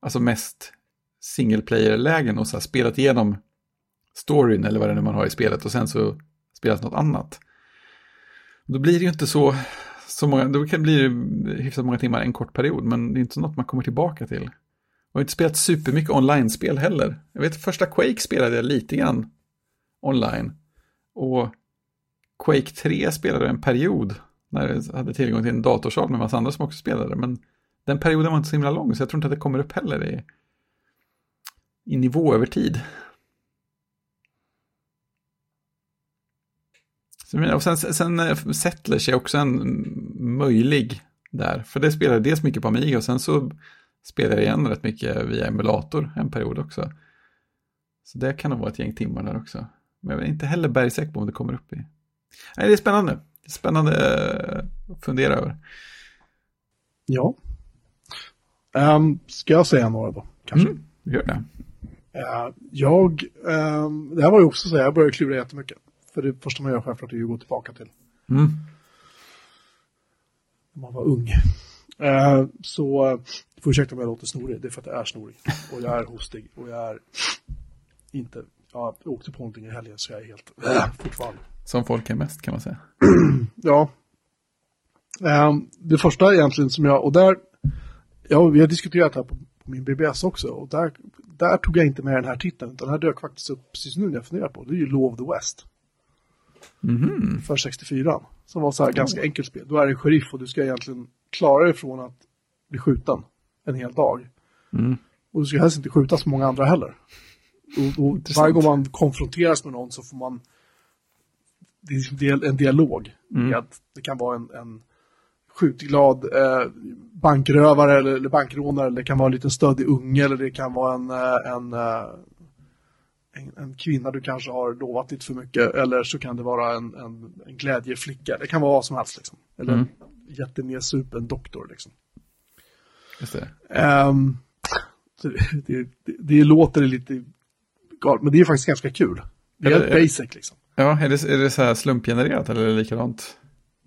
alltså mest single player-lägen och så här spelat igenom storyn eller vad det nu man har i spelet och sen så spelat något annat. Då blir det ju inte så, så många, då kan bli det hyfsat många timmar en kort period, men det är inte något man kommer tillbaka till. Jag har inte spelat supermycket online-spel heller. Jag vet första Quake spelade jag lite grann online. Och Quake 3 spelade jag en period när jag hade tillgång till en datorsal med massa andra som också spelade. Men den perioden var inte så himla lång så jag tror inte att det kommer upp heller i, i nivå över tid. Och sen, sen eh, Settlers är också en möjlig där. För det spelade dels mycket på Amiga och sen så spelade jag igen rätt mycket via emulator en period också. Så det kan nog vara ett gäng timmar där också. Men jag är inte heller bergsäker på om det kommer upp i. Nej, det är spännande. Det är spännande eh, att fundera över. Ja. Um, ska jag säga några då? Kanske? Mm, gör det. Uh, jag, um, det här var ju också så jag började klura jättemycket. För det första man gör självklart är ju att gå tillbaka till. Mm. När man var ung. Uh, så, uh, får ursäkta om jag låter snorig, det är för att jag är snorig. Och jag är hostig och jag är inte, jag åkte på någonting i helgen så jag är helt, äh, fortfarande. Som folk är mest kan man säga. ja. Um, det första egentligen som jag, och där, ja, vi har diskuterat det här på, på, min BBS också, och där, där tog jag inte med den här titeln, utan den här dök faktiskt upp precis nu när jag funderar på, det är ju Law of the West. Mm. För 64. Som var så här ganska enkelt spel. Du är en sheriff och du ska egentligen klara dig från att bli skjuten en hel dag. Mm. Och du ska helst inte skjuta så många andra heller. Och, och varje gång man konfronteras med någon så får man det är en dialog. Mm. Att det kan vara en, en skjutglad eh, bankrövare eller, eller bankrånare, eller det kan vara en liten stöddig unge, eller det kan vara en, eh, en, eh, en, en, kvinna du kanske har lovat lite för mycket, eller så kan det vara en, en, en glädjeflicka. Det kan vara vad som helst liksom. Eller Mm. en jättenedsupen doktor liksom. Just det. Så det, det, det, låter lite galet, men det är faktiskt ganska kul. Det är Är det- basic liksom. Ja, är det, är det så här slumpgenererat eller likadant?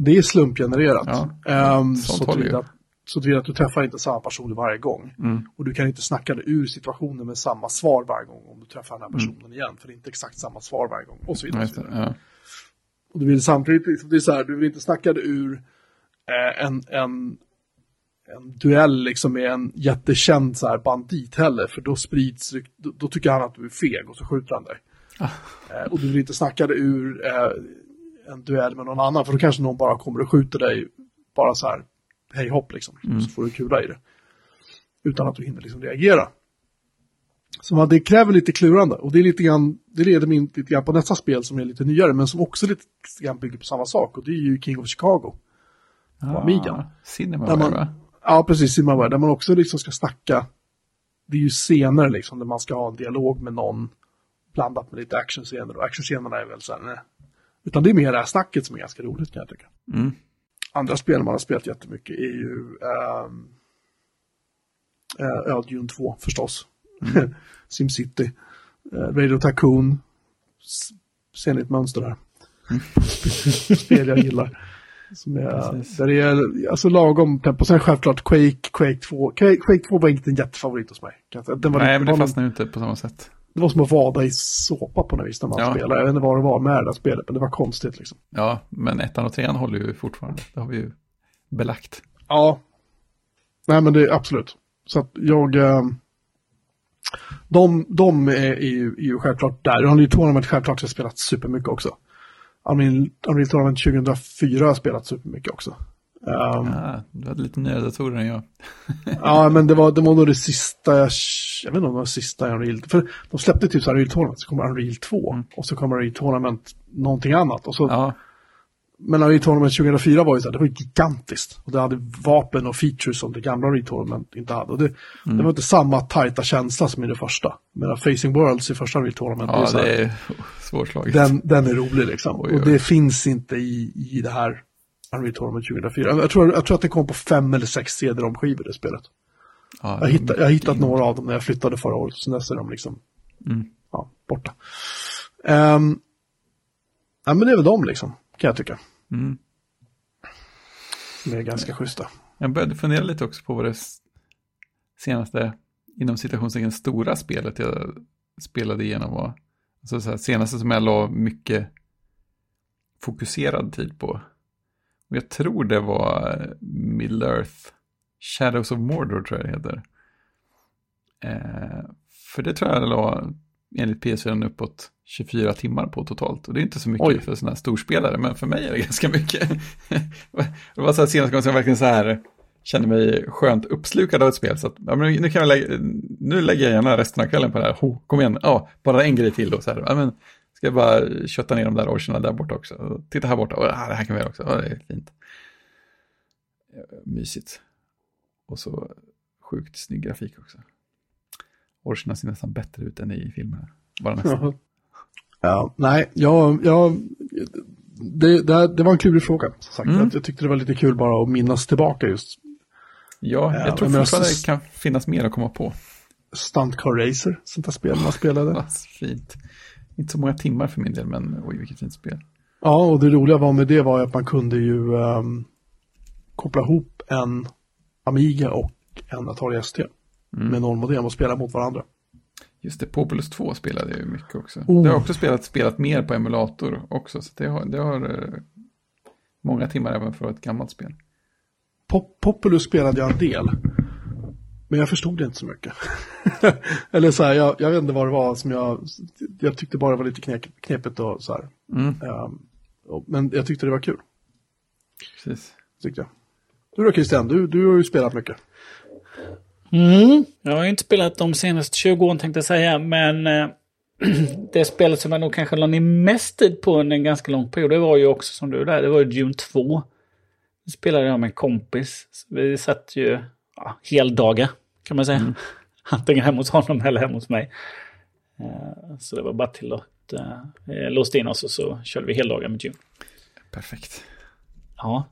Det är slumpgenererat. Ja, sånt så tillvida så tillvida att du träffar inte samma person varje gång. Mm. Och du kan inte snacka dig ur situationen med samma svar varje gång om du träffar den här personen igen. För det är inte exakt samma svar varje gång. Och så Mm. Vidare. Och, så vidare. Ja. och du vill samtidigt, liksom, det är så här, du vill inte snacka dig ur eh, en, en, en duell liksom med en jättekänd så här, bandit heller. För då sprids, då, då tycker han att du är feg och så skjuter han dig. Eh, och du vill inte snacka dig ur eh, en duell med någon annan. För då kanske någon bara kommer och skjuter dig bara så här, hej hopp liksom. Så får du kula i det. Utan att du hinner liksom reagera. Så det kräver lite klurande. Och det är lite grann, det leder mig in lite grann på nästa spel som är lite nyare. Men som också lite grann bygger på samma sak. Och det är ju King of Chicago. Ah, Amigan. Cinema Där man- va? Ja, precis. Simaware, där man också liksom ska snacka. Det är ju scener liksom, där man ska ha en dialog med någon. Blandat med lite actionscener. Och actionscenerna är väl så här, nej. Utan det är mer det här snacket som är ganska roligt kan jag tycka. Mm. Andra spel man har spelat jättemycket är ju ja, Dune 2 förstås. SimCity. Uh, Radio Tycoon. Ser ni ett mönster här? spel jag gillar. Som är, Precis. där det är alltså lagom tempo. Sen självklart Quake, Quake 2. Quake, Quake 2 var inte en jättefavorit hos mig. Den var Nej, men det fastnar ju inte på samma sätt. Det var som att vada i såpa på något vis när man Ja. spelade. Jag vet inte vad det var med det där spelet, men det var konstigt liksom. Ja, men ettan och trean håller ju fortfarande. Det har vi ju belagt. Ja. Nej, men det är absolut. Så att jag... Eh, de de är, är, ju, är ju självklart där. Unreal Tournament självklart har spelat supermycket också. Unreal, Unreal Tournament 2004 har spelat supermycket också. Um, Ah, du hade lite nyare datorer än jag. Ja, men det var, det var nog det sista jag... Vet inte om det var det sista Unreal... För de släppte typ så Unreal Tournament, så kommer Unreal 2. Och så kommer Unreal Tournament någonting annat. Och så Ja, Men Unreal Tournament 2004 var ju så här, det var ju gigantiskt. Och det hade vapen och features som det gamla Unreal Tournament inte hade. Och det, det var inte samma tajta känsla som i det första. Men Facing Worlds i första Unreal Tournament, det är ja så här, det är svårslaget. den, den är rolig liksom. Oj, oj. Och det finns inte i, i det här Unreal Tournament 2004. Jag tror, jag tror att det kom på fem eller sex CD-ROM-skivor det spelet. ja, Jag, hittade, jag har hittat några av dem när jag flyttade förra året. Så dess är de liksom Mm. ja, borta. Um, ja, men det är väl de liksom, kan jag tycka. Mm. Som är ganska schyssta. Jag började fundera lite också på vad det senaste, inom citationstecken, stora spelet jag spelade igenom var. Alltså så här, senaste som jag la mycket fokuserad tid på. Och jag tror det var Middle Earth, Shadows of Mordor tror jag det heter. Eh, för det tror jag la enligt PS4 uppåt 24 timmar på totalt. Och det är inte så mycket Oj. för sådana här storspelare, men för mig är det ganska mycket. det var så här senaste gången som jag verkligen så här kände mig skönt uppslukad av ett spel. Så att, ja, men nu, kan jag lägga, nu lägger jag gärna resten av kvällen på det här. Oh, kom igen, ja, bara en grej till då. Så här, ja, men, ska jag bara kötta ner de där orcherna där borta också. Titta här borta, ah, det här kan vi göra också. Ja, det är fint. Mysigt. Och så sjukt snygg grafik också. Orcherna ser nästan bättre ut än i filmerna. Bara nästan. Ja, nej, jag, jag, det, det, det, var en klurig fråga. Sagt. Mm. Jag tyckte det var lite kul bara att minnas tillbaka just. Ja, jag tror fortfarande det kan finnas mer att komma på. Stunt Car Racer, sånt där spel man spelade. Ja, fint. Inte så många timmar för min del, men oj vilket fint spel. Ja, och det roliga var med det var att man kunde ju um, koppla ihop en Amiga och en Atari ST mm. med nollmodem och spela mot varandra. Just det, Populus 2 spelade jag ju mycket också. Oh. Det har också spelat, spelat mer på emulator också, så det har, det har uh, många timmar även för ett gammalt spel. Pop Populus spelade jag en del. Men jag förstod det inte så mycket. Eller så här, jag, jag, vet inte vad det var som jag, jag tyckte bara det var lite knep, knepigt och så här. Mm. Um, men jag tyckte det var kul. Precis. Tyckte jag. Du då Christian, du, du har ju spelat mycket. Mm. Jag har inte spelat de senaste 20 åren tänkte jag säga, men eh, det spelet som jag nog kanske la ner mest tid på under en ganska lång period, det var ju också som du där, det var ju Dune 2. Det spelade jag med en kompis. Vi satt ju ja, heldagar kan man säga. Mm. Antingen hemma hos honom eller hemma hos mig. Uh, så det var bara till att uh, låsta in oss och så körde vi heldagar med Dune. Perfekt. Ja.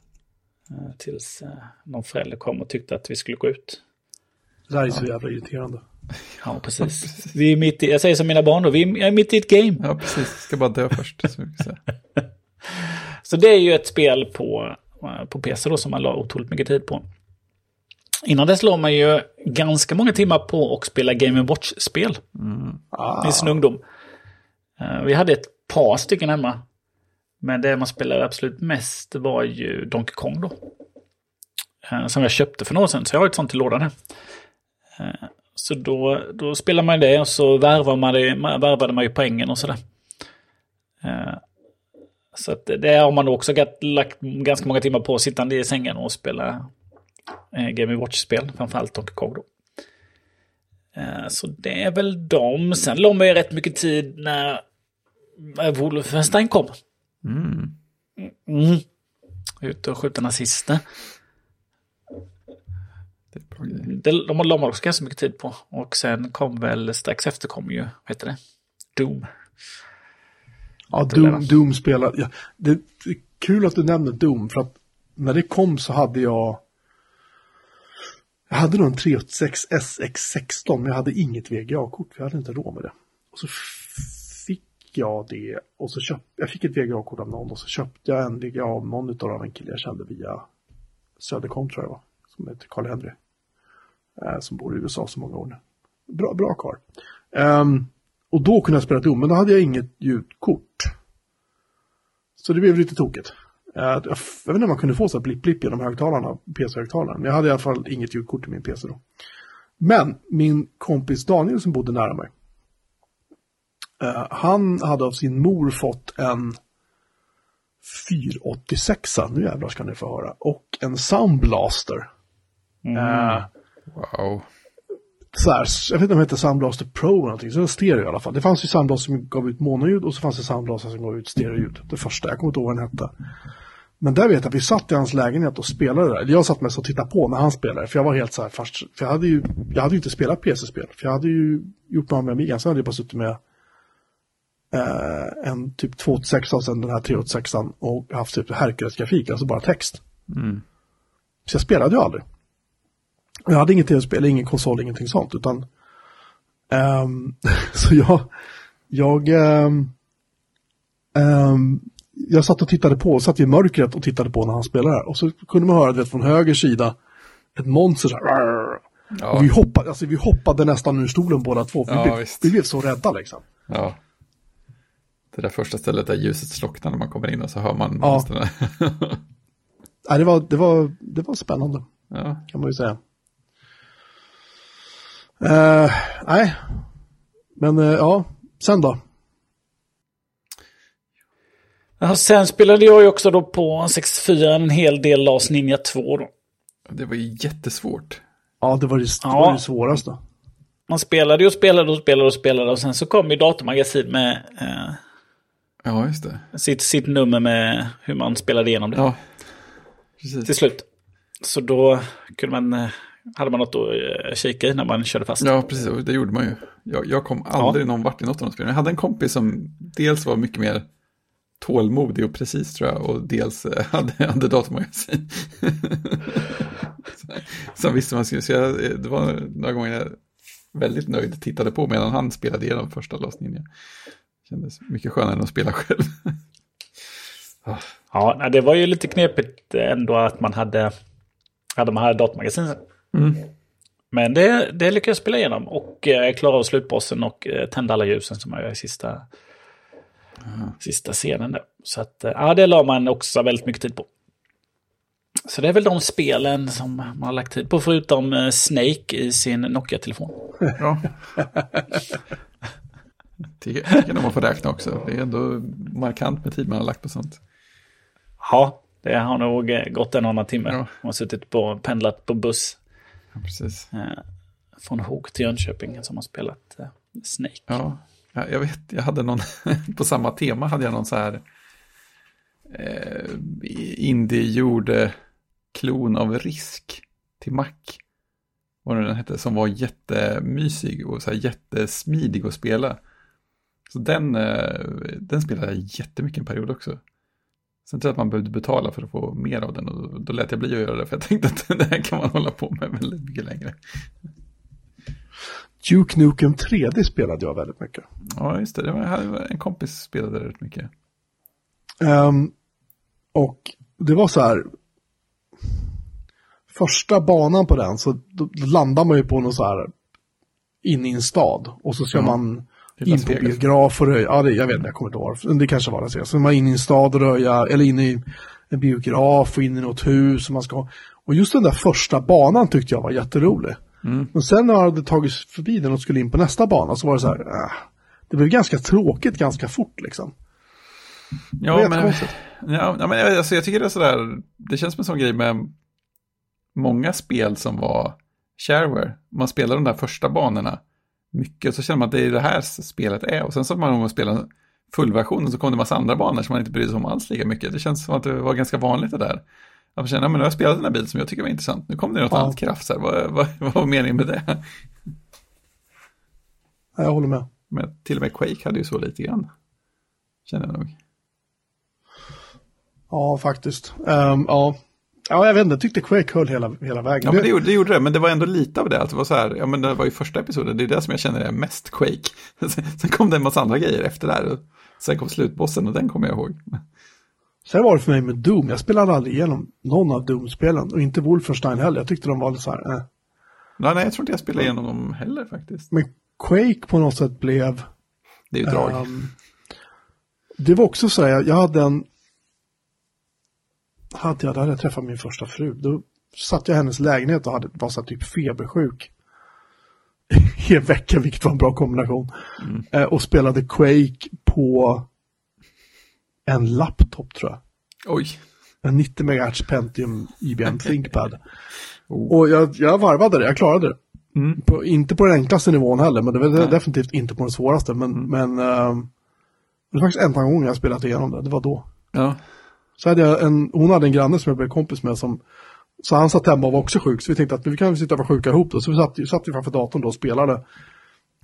Uh, tills någon förälder kom och tyckte att vi skulle gå ut. Det här är så jävla irriterande. Ja, precis. Vi är mitt i, jag säger som mina barn då, vi är mitt i ett game. Ja, precis. Ska bara dö först. Så, så det är ju ett spel på, på PC då som man la otroligt mycket tid på. Innan dess låg man ju ganska många timmar på att spela Game Watch-spel. Mm. Ah. I sin ungdom. Eh, vi hade ett par stycken hemma. Men det man spelade absolut mest var ju Donkey Kong då. Eh, som jag köpte för några år sedan, så jag har ett sånt i lådan här. Eh, så då, då spelar man det och så värvar man det, värvade man ju poängen och sådär. Så att det har man också lagt ganska många timmar på sittande i sängen och spela eh, Game Watch-spel, framförallt Donkey Kong då. Så det är väl de. Sen låg man ju rätt mycket tid när Wolfenstein kom. Mm. Mm. Ute och skjuta nazister. Det, de la man också ganska mycket tid på. Och sen kom väl, strax efter kom ju, vad heter det, Doom. Ja, Doom, Doom spelade, ja, det är kul att du nämner Doom, för att när det kom så hade jag jag hade nog en 386 SX16, men jag hade inget VGA-kort, för jag hade inte råd med det. Och så fick jag det, och så köpte jag fick ett VGA-kort av någon, och så köpte jag en VGA-monitor av en kille jag kände via Södercom tror jag var, som heter Karl-Henry eh, som bor i USA så många år nu. Bra, bra karl. Um, och då kunde jag spela Doom, men då hade jag inget ljudkort. Så det blev lite tokigt. Uh, jag, vet inte om man kunde få så blipp-blipp genom högtalarna, PC-högtalaren. Jag hade i alla fall inget ljudkort i min PC då. Men min kompis Daniel som bodde nära mig. Uh, han hade av sin mor fått en 486 nu jävlar ska ni få höra. Och en Soundblaster. Mm. Uh, Wow. Så här, jag vet inte om det hette Soundblaster Pro eller någonting, så det var stereo i alla fall. Det fanns ju Soundblaster som gav ut monoljud och så fanns det Soundblaster som gav ut stereoljud. Det första, jag kommer inte ihåg vad den hette. Men där vet jag att vi satt i hans lägenhet och spelade där. Jag satt mest och tittade på när han spelade, för jag var helt så här fast, för jag hade ju, jag hade ju inte spelat PC-spel, för jag hade ju gjort några med Amiga, sen hade jag bara suttit med eh, en typ 286 och sen den här 386 och haft typ Hercules-grafik, alltså bara text. Mm. Så jag spelade ju aldrig. Jag hade inget tv-spel, ingen konsol, ingenting sånt, utan um, så jag, jag, um, um, jag satt och tittade på, satt i mörkret och tittade på när han spelade. Och så kunde man höra, vet, från höger sida, ett monster så här, ja. och vi hoppade, alltså vi hoppade nästan ur stolen båda två, ja, vi, blev, vi blev så rädda liksom. Ja. Det där första stället där ljuset slocknar när man kommer in och så hör man ja. Nej, det var, det var, det var spännande, ja. kan man ju säga. Uh, nej, men uh, ja, sen då? Ja, sen spelade jag ju också då på 64 en hel del Last Ninja 2 då. Det var ju jättesvårt. Ja, det var det, det, Ja. var det svåraste. Man spelade och spelade och spelade och spelade och sen så kom ju datormagasin med eh, Ja, just det. sitt, sitt nummer med hur man spelade igenom det Ja, till precis. slut. Så då kunde man, eh, hade man något att eh, kika i när man körde fast. Ja, precis. Det gjorde man ju. Jag, jag kom aldrig någon vart i något av de spelen. Jag hade en kompis som dels var mycket mer tålmodig och precis tror jag. Och dels eh, hade, hade datamagasin. Som visste man skulle. Så jag, eh, det var några gånger jag väldigt nöjd tittade på medan han spelade igenom första Last Ninja. Kändes mycket skönare än att spela själv. Ja, nej, det var ju lite knepigt ändå att man hade, hade man hade datamagasin. Mm. Men det, det lyckades jag spela igenom och eh, klara av slutbossen och eh, tända alla ljusen som jag gör i sista, sista scenen. Där. Så att, eh, ja, det la man också väldigt mycket tid på. Så det är väl de spelen som man har lagt tid på, förutom eh, Snake i sin Nokia-telefon. Ja. Tycker tycker man får räkna också. Det är ändå markant med tid man har lagt på sånt. Ja, det har nog eh, gått en annan timme. Ja. Man har suttit på, pendlat på buss Ja, precis. eh, från Hog till Jönköping som har spelat eh, Snake. Ja, jag vet, jag hade någon, på samma tema hade jag någon så här eh, indie-gjord klon av risk till Mac. Vad den hette, som var jättemysig och så här jättesmidig att spela. Så den, eh, den spelade jag jättemycket en period också. Sen tror jag att man behövde betala för att få mer av den och då lät jag bli att göra det för jag tänkte att det här kan man hålla på med väldigt mycket längre. Duke Nukem 3D spelade jag väldigt mycket. Ja, just det. det var, en kompis spelade rätt mycket. Ehm, och det var så här. Första banan på den så landar man ju på någon så här. In i en stad. Och så ska Ja. man in på biograf och röja. Ja, det, jag vet inte, jag kommer inte ihåg. Det kanske var det. Så är man in i en stad och röja. Eller in i en biograf och in i något hus. Och, man ska, och just den där första banan tyckte jag var jätterolig. Men sen när jag hade tagit förbi den och skulle in på nästa bana så var det så här. Äh, det blev ganska tråkigt ganska fort liksom. Ja, är men, ja, ja, men alltså, jag tycker det är sådär, det känns som en sån grej med många spel som var shareware. Man spelar de där första banorna mycket, så känner man att det är det här spelet är. Och sen så man man spelar fullversionen så kom det en massa andra banor som man inte brydde sig om alls lika mycket. Det känns som att det var ganska vanligt det där. Att man känner, ja, men nu har jag spelat den här bilen som jag tycker var intressant. Nu kom det något Ja. annat kraft, här. Vad, vad, vad var meningen med det? Ja, Jag håller med. Men till och med Quake hade ju så lite grann. Känner jag nog. Ja, faktiskt. Ehm, ja. Ja, jag vet inte. Jag tyckte Quake höll hela, hela vägen. Ja, men det gjorde, det gjorde det, men det var ändå lite av det. Att det var så här, ja men det var ju första episoden, det är det som jag känner är mest Quake. Sen- kom det en massa andra grejer efter det här. Sen kom slutbossen och den kommer jag ihåg. Sen var det för mig med Doom. Jag spelade aldrig igenom någon av Doom-spelen. Och inte Wolfenstein heller. Jag tyckte de var lite så här, eh. Nej, nej, jag tror inte jag spelade igenom dem heller faktiskt. Men Quake på något sätt blev... Det är ju drag. ehm, det var också så här, jag- jag hade en... Hade jag, då hade jag träffat min första fru. Då satt jag i hennes lägenhet och hade, var så typ febersjuk. I en vecka, vilket var en bra kombination. Eh, och spelade Quake på en laptop tror jag. Oj. En 90 MHz Pentium IBM ThinkPad. Oh. Och jag, jag varvade det, jag klarade det. Mm. På, inte på den enklaste nivån heller, men det var Nej. definitivt inte på den svåraste. Men, men ehm, det var faktiskt enda gången jag spelat igenom det, det var då. Ja. Så hade jag en, hon hade en granne som jag blev kompis med som, så han satt hemma och var också sjuk, så vi tänkte att vi kan sitta och vara sjuka ihop då. Så vi satt, satt vi framför datorn då och spelade.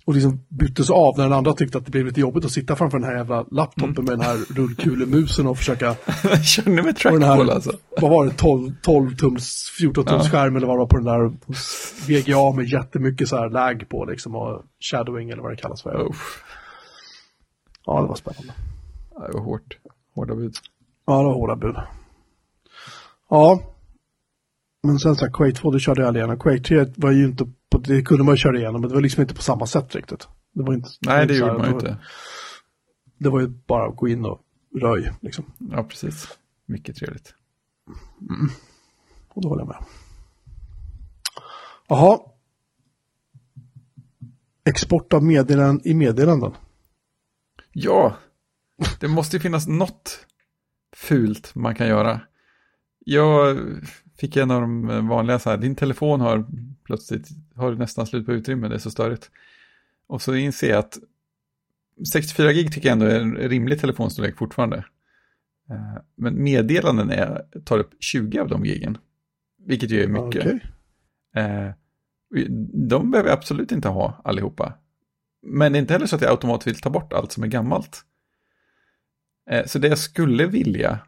Och liksom byttes av när den andra tyckte att det blev lite jobbigt att sitta framför den här jävla laptopen med den här rullkulemusen och försöka med Och den trackball alltså? vad var det, 12, 12 tums, 14 tums Ja. skärm eller vad det var på den där VGA med jättemycket så här lag på liksom och shadowing eller vad det kallas för. Oh. Ja, det var spännande. Det var hårt. Hårda bud. Ja, det var hårda bud. Ja. Men sen så här, Quake 2, det körde jag aldrig igenom. Quake 3 var ju inte på, det kunde man ju köra igenom, men det var liksom inte på samma sätt riktigt. Det var inte, Nej, det här, gjorde man ju inte. Det var ju bara att gå in och röj, liksom. Ja, precis. Mycket trevligt. Och då håller jag med. Jaha. Export av meddelanden i meddelanden. Ja, det måste ju finnas något fult man kan göra. Jag fick en av de vanliga så här, din telefon har plötsligt, har nästan slut på utrymme, det är så störigt. Och så inser jag att 64 gig tycker jag ändå är en rimlig telefonstorlek fortfarande. Eh, Men meddelanden är, tar upp 20 av de gigen. Vilket ju är mycket. Okej. Eh, De behöver jag absolut inte ha allihopa. Men det är inte heller så att jag automatiskt vill ta bort allt som är gammalt. Eh, så det jag skulle vilja,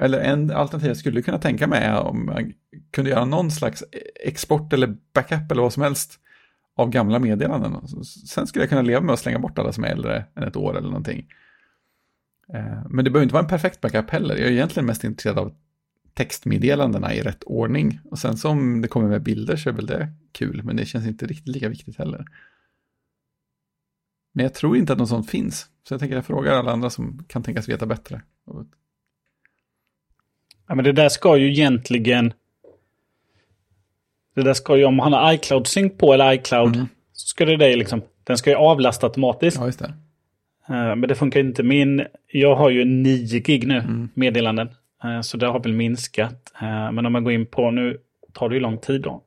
eller en alternativ jag skulle kunna tänka mig är om man kunde göra någon slags export eller backup eller vad som helst av gamla meddelanden. Sen skulle jag kunna leva med att slänga bort alla som är äldre än ett år eller någonting. Eh, men det behöver inte vara en perfekt backup heller. Jag är egentligen mest intresserad av textmeddelandena i rätt ordning. Och sen som det kommer med bilder så är väl det kul, men det känns inte riktigt lika viktigt heller. Men jag tror inte att något sånt finns. Så jag tänker jag frågar alla andra som kan tänkas veta bättre. Ja, men det där ska ju egentligen... Det där ska ju, om han har iCloud-sync på eller iCloud, Mm. så ska det där liksom... Den ska ju avlasta automatiskt. Ja, just det. Eh, Men det funkar inte. Min, jag har ju 9 gig nu, Mm. meddelanden. Eh, Så det har väl minskat. Eh, Men om man går in på, nu tar det ju lång tid då.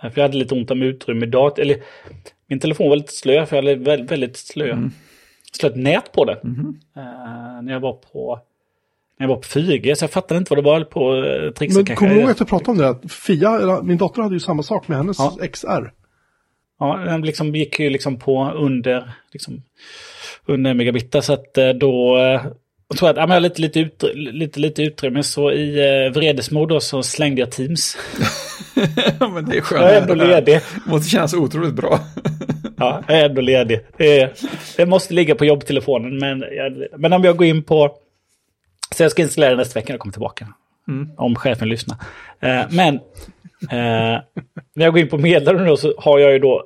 För jag hade lite ont om utrymme idag. Eller min telefon var lite slö, för jag hade väldigt, väldigt slö, Mm. Slött nät på den. Mhm. Eh, när jag var på när jag var på 4G, så jag fattade inte vad det var på uh, trixa Men kanske. kommer du ihåg att jag pratade om det? Fia, min dotter hade ju samma sak med hennes Ja. XR. Ja, den liksom gick ju liksom på under, liksom, under megabittar. Så att eh, då eh, jag tror att jag har lite, lite, ut, lite, lite utrymme. Så i eh, vredesmod så slängde jag Teams. Men det är skönt. Jag är ändå ledig. Måste kännas otroligt bra. Ja, jag är ändå ledig. Det, det måste ligga på jobbtelefonen. Men, jag, men om jag går in på... Så jag ska installera nästa vecka och kommer tillbaka. Om chefen lyssnar. Eh, men eh, när jag går in på meddelanden då så har jag ju då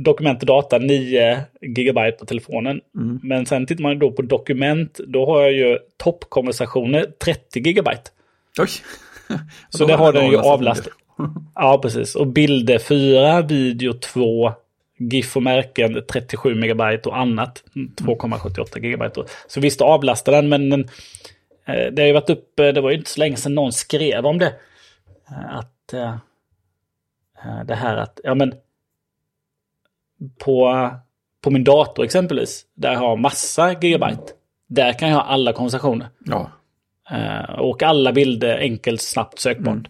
dokument och data 9 gigabyte på telefonen. Men sen tittar man då på dokument, då har jag ju toppkonversationer 30 gigabyte. Oj. Så det har den ju avlastat. Ja, precis. Och bilder 4, video 2, GIF och märken 37 megabyte och annat 2,78 gigabyte. Så visst avlastar den, men den, eh, det har ju varit uppe, det var ju inte så länge sedan någon skrev om det. Eh, Att eh, eh, det här att, ja men på, på min dator exempelvis, där jag har massa gigabyte, där kan jag ha alla konversationer. Ja, Eh, och alla bilder enkelt, snabbt sökbart.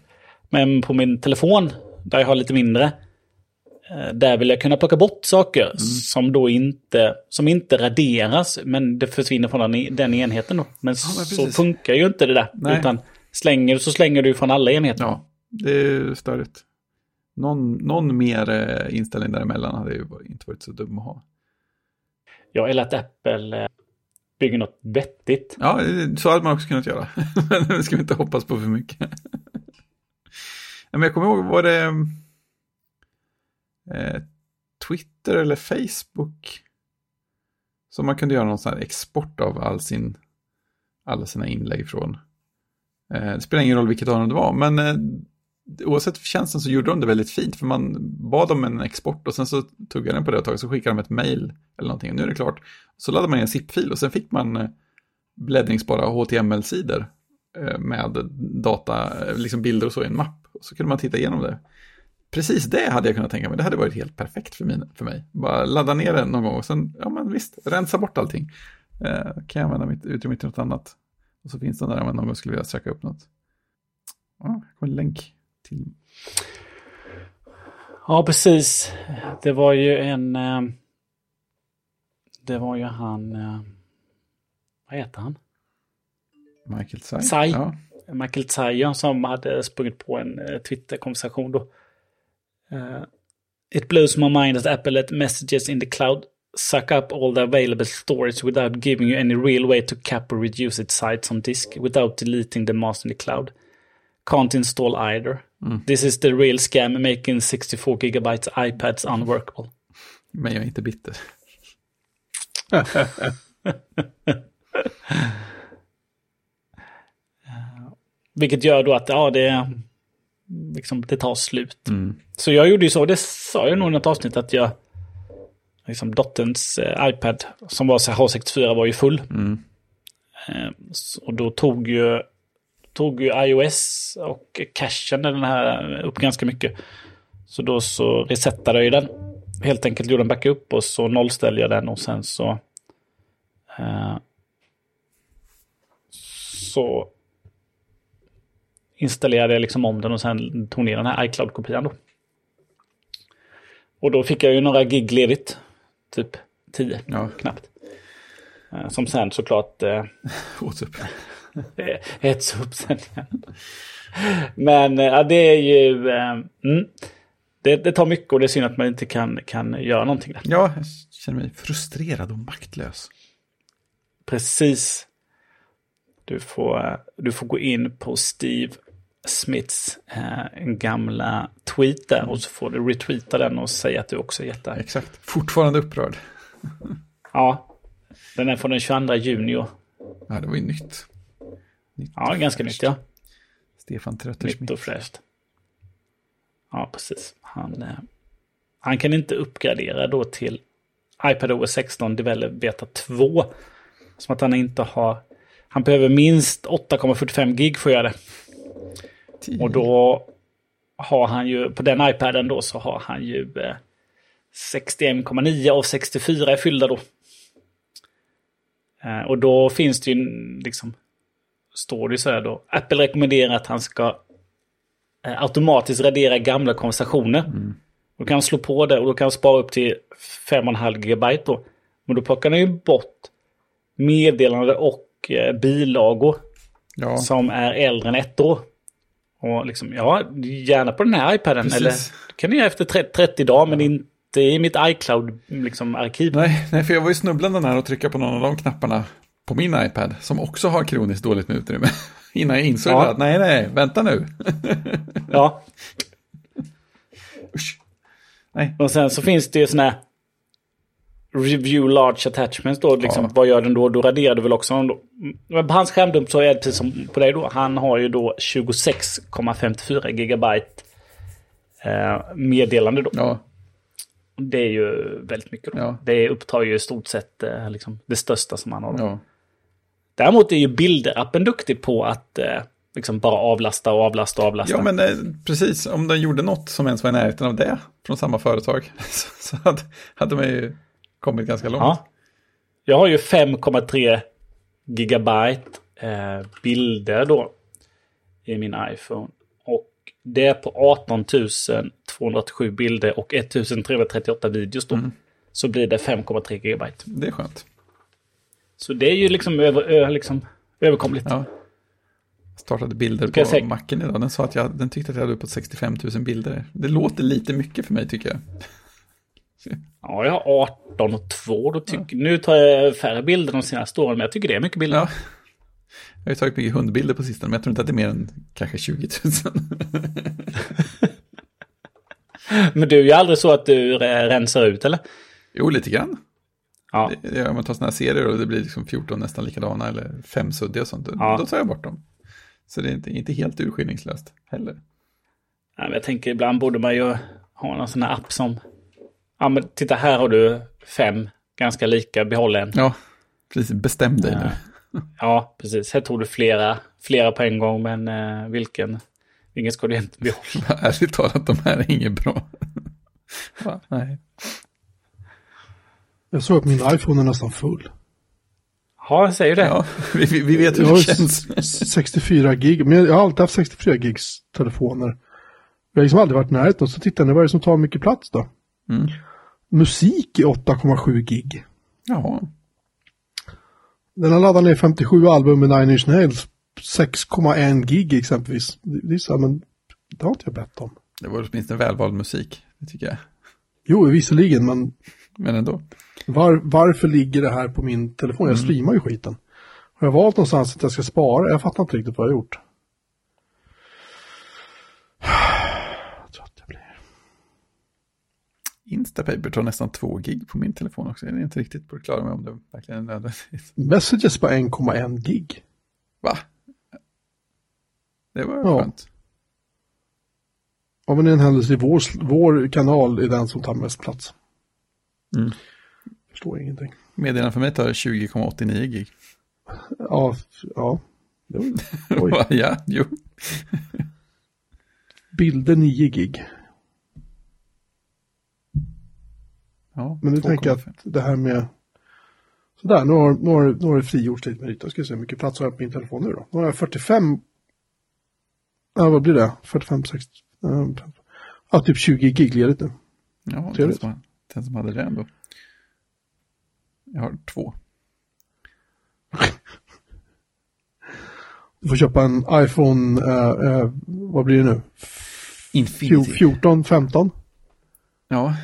Men på min telefon, där jag har lite mindre, eh, där vill jag kunna plocka bort saker som då inte, som inte raderas, men det försvinner från den, den enheten då. Men, men så funkar ju inte det där. Nej. Utan slänger du så slänger du från alla enheter. ja, det är störigt. Någon, någon mer eh, inställning däremellan hade ju inte varit så dum att ha. Ja, eller att Apple eh, bygger något vettigt. Ja, så hade man också kunnat göra. Men det ska vi inte hoppas på för mycket. Men jag kommer ihåg, var det mm, eh, Twitter eller Facebook som man kunde göra någon sån här export av all sin, alla sina inlägg från. Eh, det spelar ingen roll vilket av dem det var, men eh, oavsett tjänsten så gjorde de det väldigt fint, för man bad om en export och sen så tuggade den på det ett tag, så skickade de ett mail eller någonting, och nu är det klart. Så laddade man in en zip-fil och sen fick man eh, bläddringsbara HTML-sidor Eh, med data, liksom bilder och så i en mapp. Och så kunde man titta igenom det. Precis det hade jag kunnat tänka mig, det hade varit helt perfekt för, min, för mig. Bara ladda ner det någon gång och sen, ja men visst, rensa bort allting. Eh, kan jag använda mitt utrymme till något annat. Och så finns den där om jag någon gång skulle vilja söka upp något. Ja, här kommer en länk till. Ja, precis. Det var ju en... Eh, det var ju han... Eh, vad heter han? Michael Tsai. Tsai. Ja. Michael Tsai som hade sprungit på en eh, Twitter-konversation då. Eh, It blows my mind that Apple let messages in the cloud suck up all the available storage without giving you any real way to cap or reduce its sites on disk without deleting the mass in the cloud. Can't install either. This is the real scam making 64 gigabytes iPads unworkable. Men jag är inte bitter. Vilket gör då att ja, det, liksom, det tar slut. Mm. Så jag gjorde ju så, det sa jag nog i något avsnitt att jag... liksom dotterns eh, iPad som var så här H64 var ju full. Mm. Eh, och då tog ju, tog ju iOS och cachen den här upp ganska mycket. Så då så resetade jag ju den. Helt enkelt gjorde en backup och så nollställde jag den och sen så... Eh, så installerade jag liksom om den och sen tog ner den här iCloud-kopian då. Och då fick jag ju några gig ledigt. Typ 10 Ja, knappt. Eh, Som sen såklart eh, åt upp. äts upp sen. Men eh, ja, det är ju... Eh, mm, det, det tar mycket och det är synd att man inte kan, kan göra någonting där. Ja, jag känner mig frustrerad och maktlös. Precis. Du får, eh, du får gå in på Steve Smiths eh, gamla tweet där och så får du retweeta den och säga att du också är jättearg. Exakt. Fortfarande upprörd. Ja, den är från den 22 juni. Ja, det var ju nytt. nytt Ja, ganska nytt ja. Stefan Nytt Tröttersmitt. och fräscht. Ja, precis. Han, eh, han kan inte uppgradera då till iPadOS 16 Develop Beta 2. Som att han inte har... Han behöver minst 8,45 gig för att göra det. Och då har han ju, på den iPaden då så har han ju eh, 61,9 av 64 är fyllda då. Eh, och då finns det ju liksom, står det ju så här då, Apple rekommenderar att han ska eh, automatiskt radera gamla konversationer. Då kan han slå på det och då kan han spara upp till 5,5 GB då. Men då plockar han ju bort meddelande och eh, bilagor Ja, som är äldre än ett år. Och liksom, ja, gärna på den här iPaden. Precis. Eller det kan du göra efter 30, 30 dagar, men inte i mitt iCloud-arkiv. Liksom, arkiv. nej, nej, för jag var ju snubblande nära att trycka på någon av de knapparna på min iPad som också har kroniskt dåligt med utrymme. Innan jag insåg Ja. att nej, nej, vänta nu. Ja, Usch. Nej, och sen så finns det ju sådana här review large attachments då. Liksom, Ja. Vad gör den då? Då raderar du väl också dem då. Men på hans skärmdump så är det precis som på dig då. Han har ju då 26,54 gigabyte eh, meddelande då. ja, Det är ju väldigt mycket då. Ja. Det upptar ju i stort sett eh, liksom, det största som han har. Då. ja. Däremot är ju bilderappen duktig på att eh, liksom bara avlasta och avlasta och avlasta. Ja, men eh, precis. Om den gjorde något som ens var i närheten av det från samma företag så, så hade, hade man ju kommit ganska långt. Ja. Jag har ju 5,3 gigabyte eh, bilder då i min iPhone. Och det är på 18 287 bilder och 1338 videos då. Så blir det 5,3 gigabyte. Det är skönt. Så det är ju liksom, över, liksom överkomligt. Ja. Jag startade bilder på säga- macken idag. Den sa att jag, den tyckte att jag hade uppåt 65 000 bilder. Det låter lite mycket för mig tycker jag. Ja, jag har 18 och 2. Då tycker, Nu tar jag färre bilder de senaste åren, men jag tycker det är mycket bilder. Ja. Jag har ju tagit mycket hundbilder på sistone, men jag tror inte att det är mer än kanske 20 000. Men du är ju aldrig så att du re- rensar ut, eller? jo, lite grann. Ja. Det, om man tar sådana här serier och det blir liksom 14 nästan likadana eller fem suddiga och sånt, Ja. då tar jag bort dem. Så det är inte, inte helt urskillningslöst heller. Ja, men jag tänker ibland borde man ju ha någon sån här app som... Ja, men titta här har du fem ganska lika, behåll en. Ja, precis. Bestäm dig nu. Ja, precis. Här tog du flera, flera på en gång, men eh, vilken, vilken ska du inte behålla? Ärligt talat, de här är inget bra. Va? Nej. Jag såg att min iPhone är nästan full. Ja, jag säger det. Ja, vi, vi, vet hur Jag det ju känns. s- 64 gig, men jag har alltid haft 64 gigs telefoner. Jag har liksom aldrig varit i närheten, så tittar ni vad är det som tar mycket plats då? Mm. Musik är 8,7 gig. Jaha. Den har laddat ner 57 album med Nine Inch Nails. 6,1 gig exempelvis. Det är så här, men det har inte jag bett om. Det var åtminstone välvald musik, det tycker jag. Jo, visserligen, men Men ändå. var, varför ligger det här på min telefon? Jag streamar ju skiten. Har jag valt någonstans att jag ska spara? Jag fattar inte riktigt vad jag har gjort. Jag tror att jag blir... Instapaper tar nästan två gig på min telefon också. Jag är inte riktigt på det klara med om det verkligen är nödvändigt. Messages på 1,1 gig. Va? Det var Ja. skönt. Av en händelse i vår, vår kanal är den som tar mest plats. Mm. Förstår ingenting. Meddelanden för mig tar 20,89 gig. Ja, ja. Jo, Oj. ja, jo. Bilder 9 gig. Ja, Men nu 2,5. tänker jag att det här med... Sådär, nu har, nu har, nu har det frigjorts lite med yta. Ska se hur mycket plats har jag på min telefon nu då? Nu har jag 45... Ja, vad blir det? 45, 60... ehm, Ja, typ 20 gig ledigt nu. Ja, den som, den som hade det ändå. Jag har två. Du får köpa en iPhone, eh, eh, vad blir det nu? Infinity. 14, 15? Ja,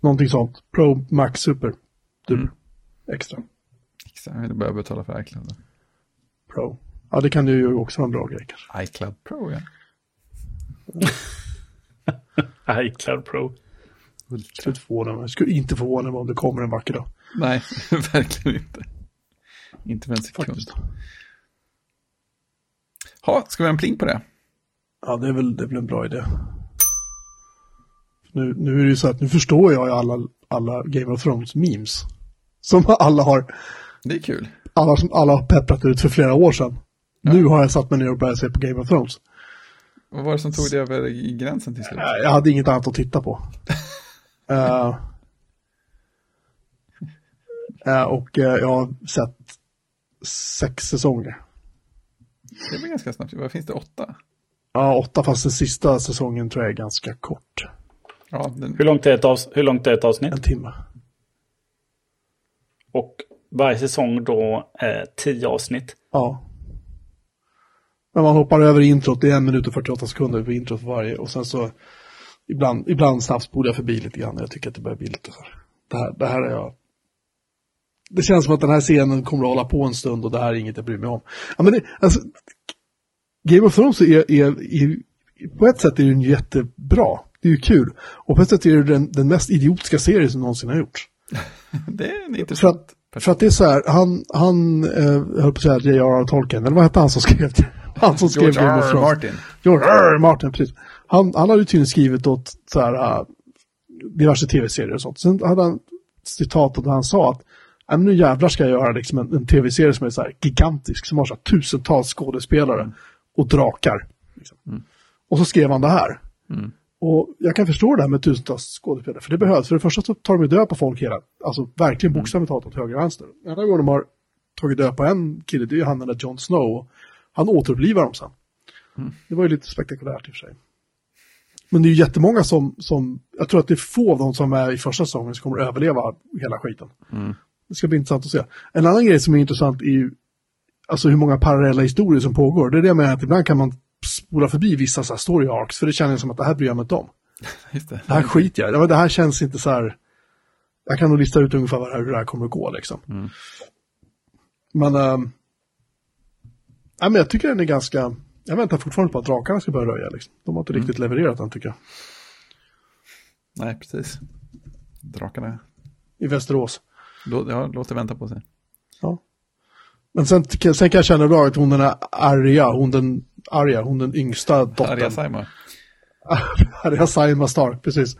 Någonting sånt. Pro Max Super. Typ. Mm. Extra. exakt. Jag vill börja betala för iCloud. då. Pro. Ja, det kan ju också vara en bra grej kanske. iCloud Pro, ja. iCloud Pro. Ultra. Skulle inte förvåna mig. Skulle inte förvåna mig om det kommer en vacker dag. Nej, verkligen inte. Inte för en sekund. Faktiskt. Ha, ska vi ha en pling på det? Ja, det är väl, det är väl en bra idé. Nu, nu är det ju så att nu förstår jag ju alla, alla Game of Thrones memes. Som alla har, Det är kul. alla, som alla har pepprat ut för flera år sedan. Nu har jag satt mig ner och börjat se på Game of Thrones. Vad var det som tog det över gränsen till slut? Jag hade inget annat att titta på. Eh, eh, och eh, jag har sett sex säsonger. Det var ganska snabbt. Vad finns det? Åtta? Ja, åtta fast den sista säsongen tror jag är ganska kort. Ja, den, Hur långt är ett, avs- hur långt är ett avsnitt? En timme. Och varje säsong då eh, tio avsnitt. Ja. Men man hoppar över introt, det är en minut och 48 sekunder på introt för varje. Och sen så ibland, ibland snabbspolar jag förbi lite grann. Jag tycker att det börjar bli lite så här. Det här, det här är jag. Det känns som att den här scenen kommer att hålla på en stund och det här är inget jag bryr mig om. Ja, men det, alltså, Game of Thrones är, är, är, på ett sätt är den jättebra. Det är ju kul. Och på ett sätt är det den, den mest idiotiska serie som någonsin har gjorts. det är en För intressant. att, för att det är så här, han, han eh, höll på att säga J.R.R. Tolkien, eller vad hette han som skrev det? Han som skrev George R. Martin. George R. Martin, precis. Han, han hade ju tydligen skrivit åt så här, uh, diverse tv-serier och sånt. Sen hade han citatet där han sa att "Nej, men nu jävlar ska jag göra liksom en, en tv-serie som är så här gigantisk, som har så tusentals skådespelare och drakar. Liksom. Och så skrev han det här. Och jag kan förstå det här med tusentals skådespelare, för det behövs. För det första så tar de död på folk hela, alltså verkligen bokstavligt talat åt höger och vänster. Den enda gången de har tagit död på en kille, det är ju han den där Jon Snow. Han återupplivar dem sen. Det var ju lite spektakulärt i och för sig. Men det är ju jättemånga som, som, jag tror att det är få av dem som är i första säsongen som kommer att överleva hela skiten. Det ska bli intressant att se. En annan grej som är intressant är ju, alltså hur många parallella historier som pågår. Det är det menar att ibland kan man spola förbi vissa så här story arcs, för det känns som att det här bryr jag mig inte om. Just det. Det här skiter jag Det här känns inte så här, jag kan nog lista ut ungefär hur det här kommer att gå liksom. Men, ähm, ja, men jag tycker den är ganska, jag väntar fortfarande på att drakarna ska börja röja liksom. De har inte riktigt levererat den tycker jag. Nej, precis. Drakarna. I Västerås. Låt, ja, låt det vänta på sig. Ja. Men sen, sen kan jag känna bra att hon den här Arya, hon den, Arya, hon den yngsta dottern. Arja Saima. Arya Saima Stark, precis.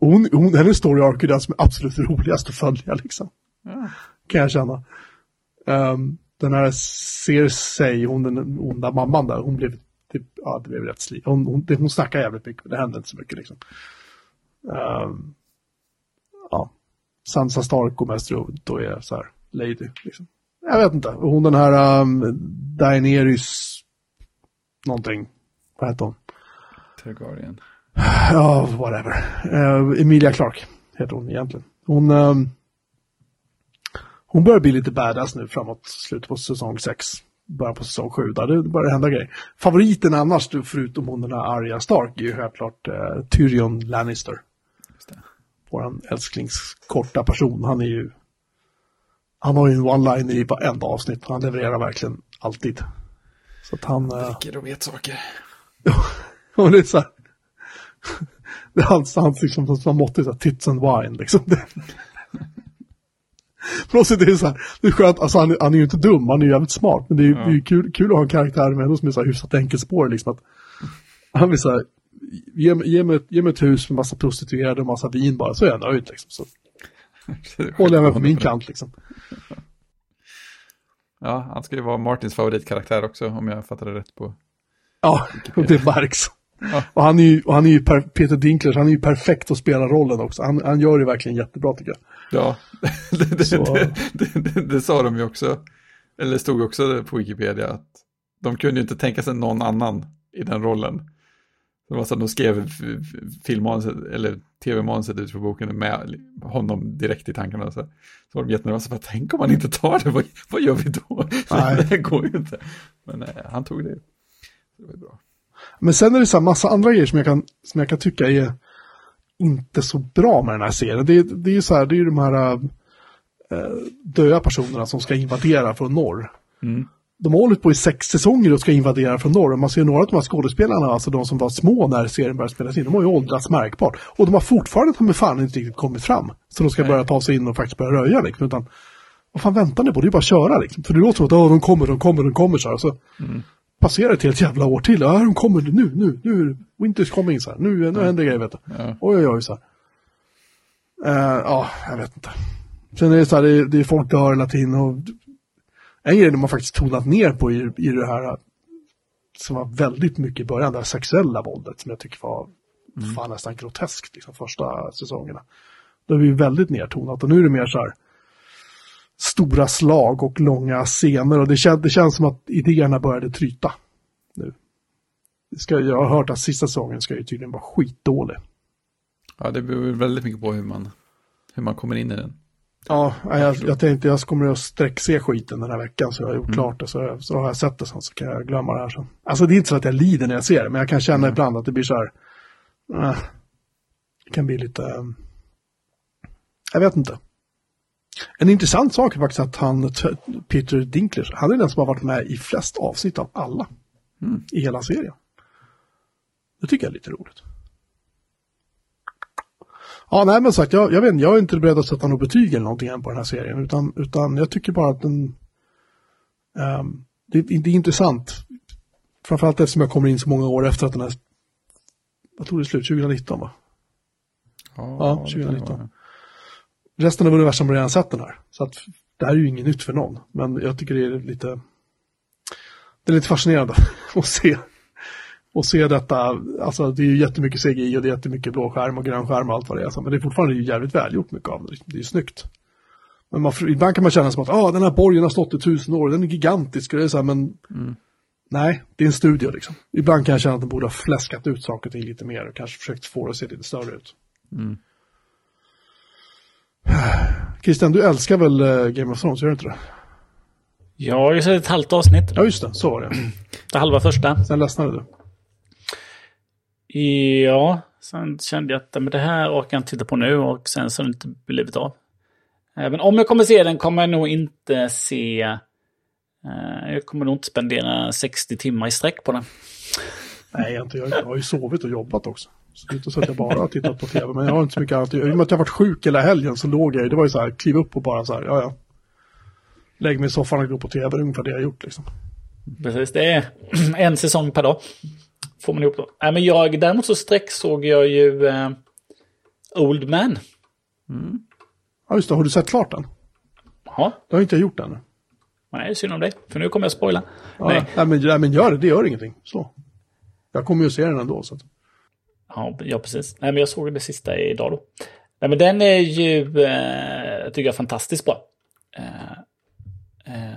Hon, hon, hennes story arc är den som är absolut roligast att följa liksom. Ja. Kan jag känna. Ehm, den här Cersei, hon den onda mamman där, hon blev typ, ja det blev rätt sli. Hon, hon, hon snackar jävligt mycket, men det hände inte så mycket liksom. Ehm, ja. Sansa Stark och mest då, då är jag så här, lady liksom. Jag vet inte, hon den här um, Daenerys någonting, vad heter hon? Targaryen. Ja, whatever. Eh, Emilia Clark heter hon egentligen. Hon, ehm, hon börjar bli lite badass nu framåt slutet på säsong 6. Början på säsong 7. Där det börjar hända grejer. Favoriten annars, förutom hon den här Arya Stark, är ju självklart uh, Tyrion Lannister. Just det. Våran älsklingskorta person. Han är ju... Han har ju en one-liner i varenda avsnitt. Han levererar verkligen alltid. Så att han... eh, Dricker och vet saker. och det är så här. Det är hans, hans liksom, som mått är så här, tits and wine liksom. På något sätt är det så här, det är skönt, alltså han, han är ju inte dum, han är ju jävligt smart. Men det är ju det är ju kul, kul att ha en karaktär med ändå som är så här hyfsat enkelspårig liksom. Att, han vill så här, ge, mig- ge, mig ge mig ett hus med massa prostituerade och massa vin bara, så är jag nöjd liksom. Så, Håller jag med på min kant liksom. Ja, han ska ju vara Martins favoritkaraktär också, om jag fattade rätt på. Ja, det märks. Ja. Och han är ju, och han är ju per, Peter Dinklage, han är ju perfekt att spela rollen också. Han, han gör det verkligen jättebra tycker jag. Ja, det, det, Så- det, det sa de ju också, eller stod också på Wikipedia, att de kunde ju inte tänka sig någon annan i den rollen. Det var så att de skrev filmmanuset, eller tv-manuset ut för boken med honom direkt i tankarna. Så, så var de jättenervösa, för tänk om han inte tar det, vad, vad gör vi då? Nej. det går ju inte. Men eh, han tog det. Det var bra. Men sen är det så här massa andra grejer som jag kan, som jag kan tycka är inte så bra med den här serien. Det, är- det är ju så här, det är ju de här äh, döda personerna som ska invadera från norr. Mm. De har hållit på i sex säsonger och ska invadera från norr. Och man ser några av de här skådespelarna, alltså de som var små när serien började spelas in, de har ju åldrats märkbart. Och de har fortfarande ta fan inte riktigt kommit fram. Så de ska Nej. börja ta sig in och faktiskt börja röja liksom. Utan, vad fan väntar ni på? Det är bara att köra liksom. För det låter som att "Åh, de kommer, de kommer, de kommer så här. Så passerar ett helt jävla år till. Ja, de kommer nu, nu, nu. Winter's coming så här. Nu, nu händer grejer vet du. Ja. Oj, oj, oj så här. Eh, ja, jag vet inte. Sen är det så här, det är, det är folk dör hela tiden och en grej de har faktiskt tonat ner på i, i det här som var väldigt mycket i början, det här sexuella våldet som jag tycker var fan nästan groteskt, liksom första säsongerna. Då är vi väldigt nedtonat och nu är det mer så här stora slag och långa scener och det, kän, det känns som att idéerna började tryta nu. Ska, jag har hört att sista säsongen ska ju tydligen vara skitdålig. Ja, det beror väldigt mycket på hur man, hur man kommer in i den. Ja, jag, jag tänkte jag kommer att sträckse skiten den här veckan så jag har gjort klart det. Så, så har jag sett det sen så kan jag glömma det här sen. Alltså det är inte så att jag lider när jag ser det, men jag kan känna ibland att det blir så här. eh, det kan bli lite. eh, jag vet inte. En intressant sak är faktiskt att han, Peter Dinklage, han är den som har varit med i flest avsnitt av alla. I hela serien. Det tycker jag är lite roligt. Ja, nej men sagt, jag, jag vet jag är inte beredd att sätta något betyg eller någonting än på den här serien, utan, utan jag tycker bara att den, ehm, det, det är intressant. Framförallt eftersom jag kommer in så många år efter att den här, vad tog det slut, 2019 va? Ja, det 2019. vara. Resten av universum har redan sett den här. Så att det här är ju inget nytt för någon. Men jag tycker det är lite, det är lite fascinerande att se. Och se detta, alltså det är ju jättemycket CGI och det är jättemycket blå skärm och grön skärm och allt vad det är. Men det är fortfarande ju jävligt välgjort mycket av det. Det är ju snyggt. Men man, ibland kan man känna som att ah, den här borgen har stått i tusen år, den är gigantisk. Och det är så här, men nej, det är en studio liksom. Ibland kan jag känna att de borde ha fläskat ut saker och ting lite mer och kanske försökt få det att se lite större ut. Christian, du älskar väl eh, Game of Thrones, gör du inte det? Jag har sett ett halvt avsnitt. Ja, just det, så var det. Det halva första. Sen ledsnade du. Ja, sen kände jag att men det här orkar jag inte titta på nu och sen så har det inte blivit av. Även om jag kommer se den kommer jag nog inte se... eh, jag kommer nog inte spendera 60 timmar i sträck på den. Nej, inte, jag har ju sovit och jobbat också. Så det är inte så att jag bara har tittat på tv, men jag har inte så mycket annat. I och med att jag varit sjuk hela helgen så låg jag Det var ju så här, kliv upp och bara så här, ja ja. Lägg mig i soffan och gå på tv, det är ungefär det jag har gjort liksom. Precis, det är en säsong per dag. Får man ihop då. Nej, men jag, däremot så sträck såg jag ju eh, Old Man. Ja, just det, har du sett klart den? Ja, Det har inte jag gjort ännu. nej, synd om dig. För nu kommer jag spoila. Ja, Nej. nej. men, nej, men gör det, det gör ingenting. Så. Jag kommer ju se den ändå. Så att, Ja, ja, precis. Nej, men jag såg det sista idag då. Nej, men den är ju, eh, tycker jag, fantastiskt bra. Eh, eh,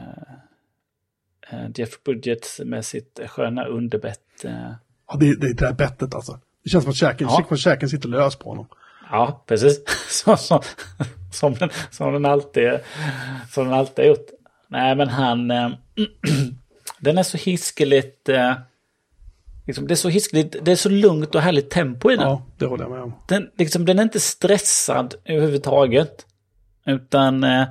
eh, Jeff Budget med sitt sköna underbett. Eh, ja, det, det är det där bettet alltså. Det känns som att käken, Ja. käken sitter lös på honom. ja, precis. Så, så, som, den, som, den alltid, som den alltid har gjort. Nej, men han... Eh, den är så hiskeligt... Eh, liksom, det är så hiskeligt, det är så lugnt och härligt tempo i den. Ja, det håller jag med om. den, liksom, den är inte stressad överhuvudtaget. Utan, eh,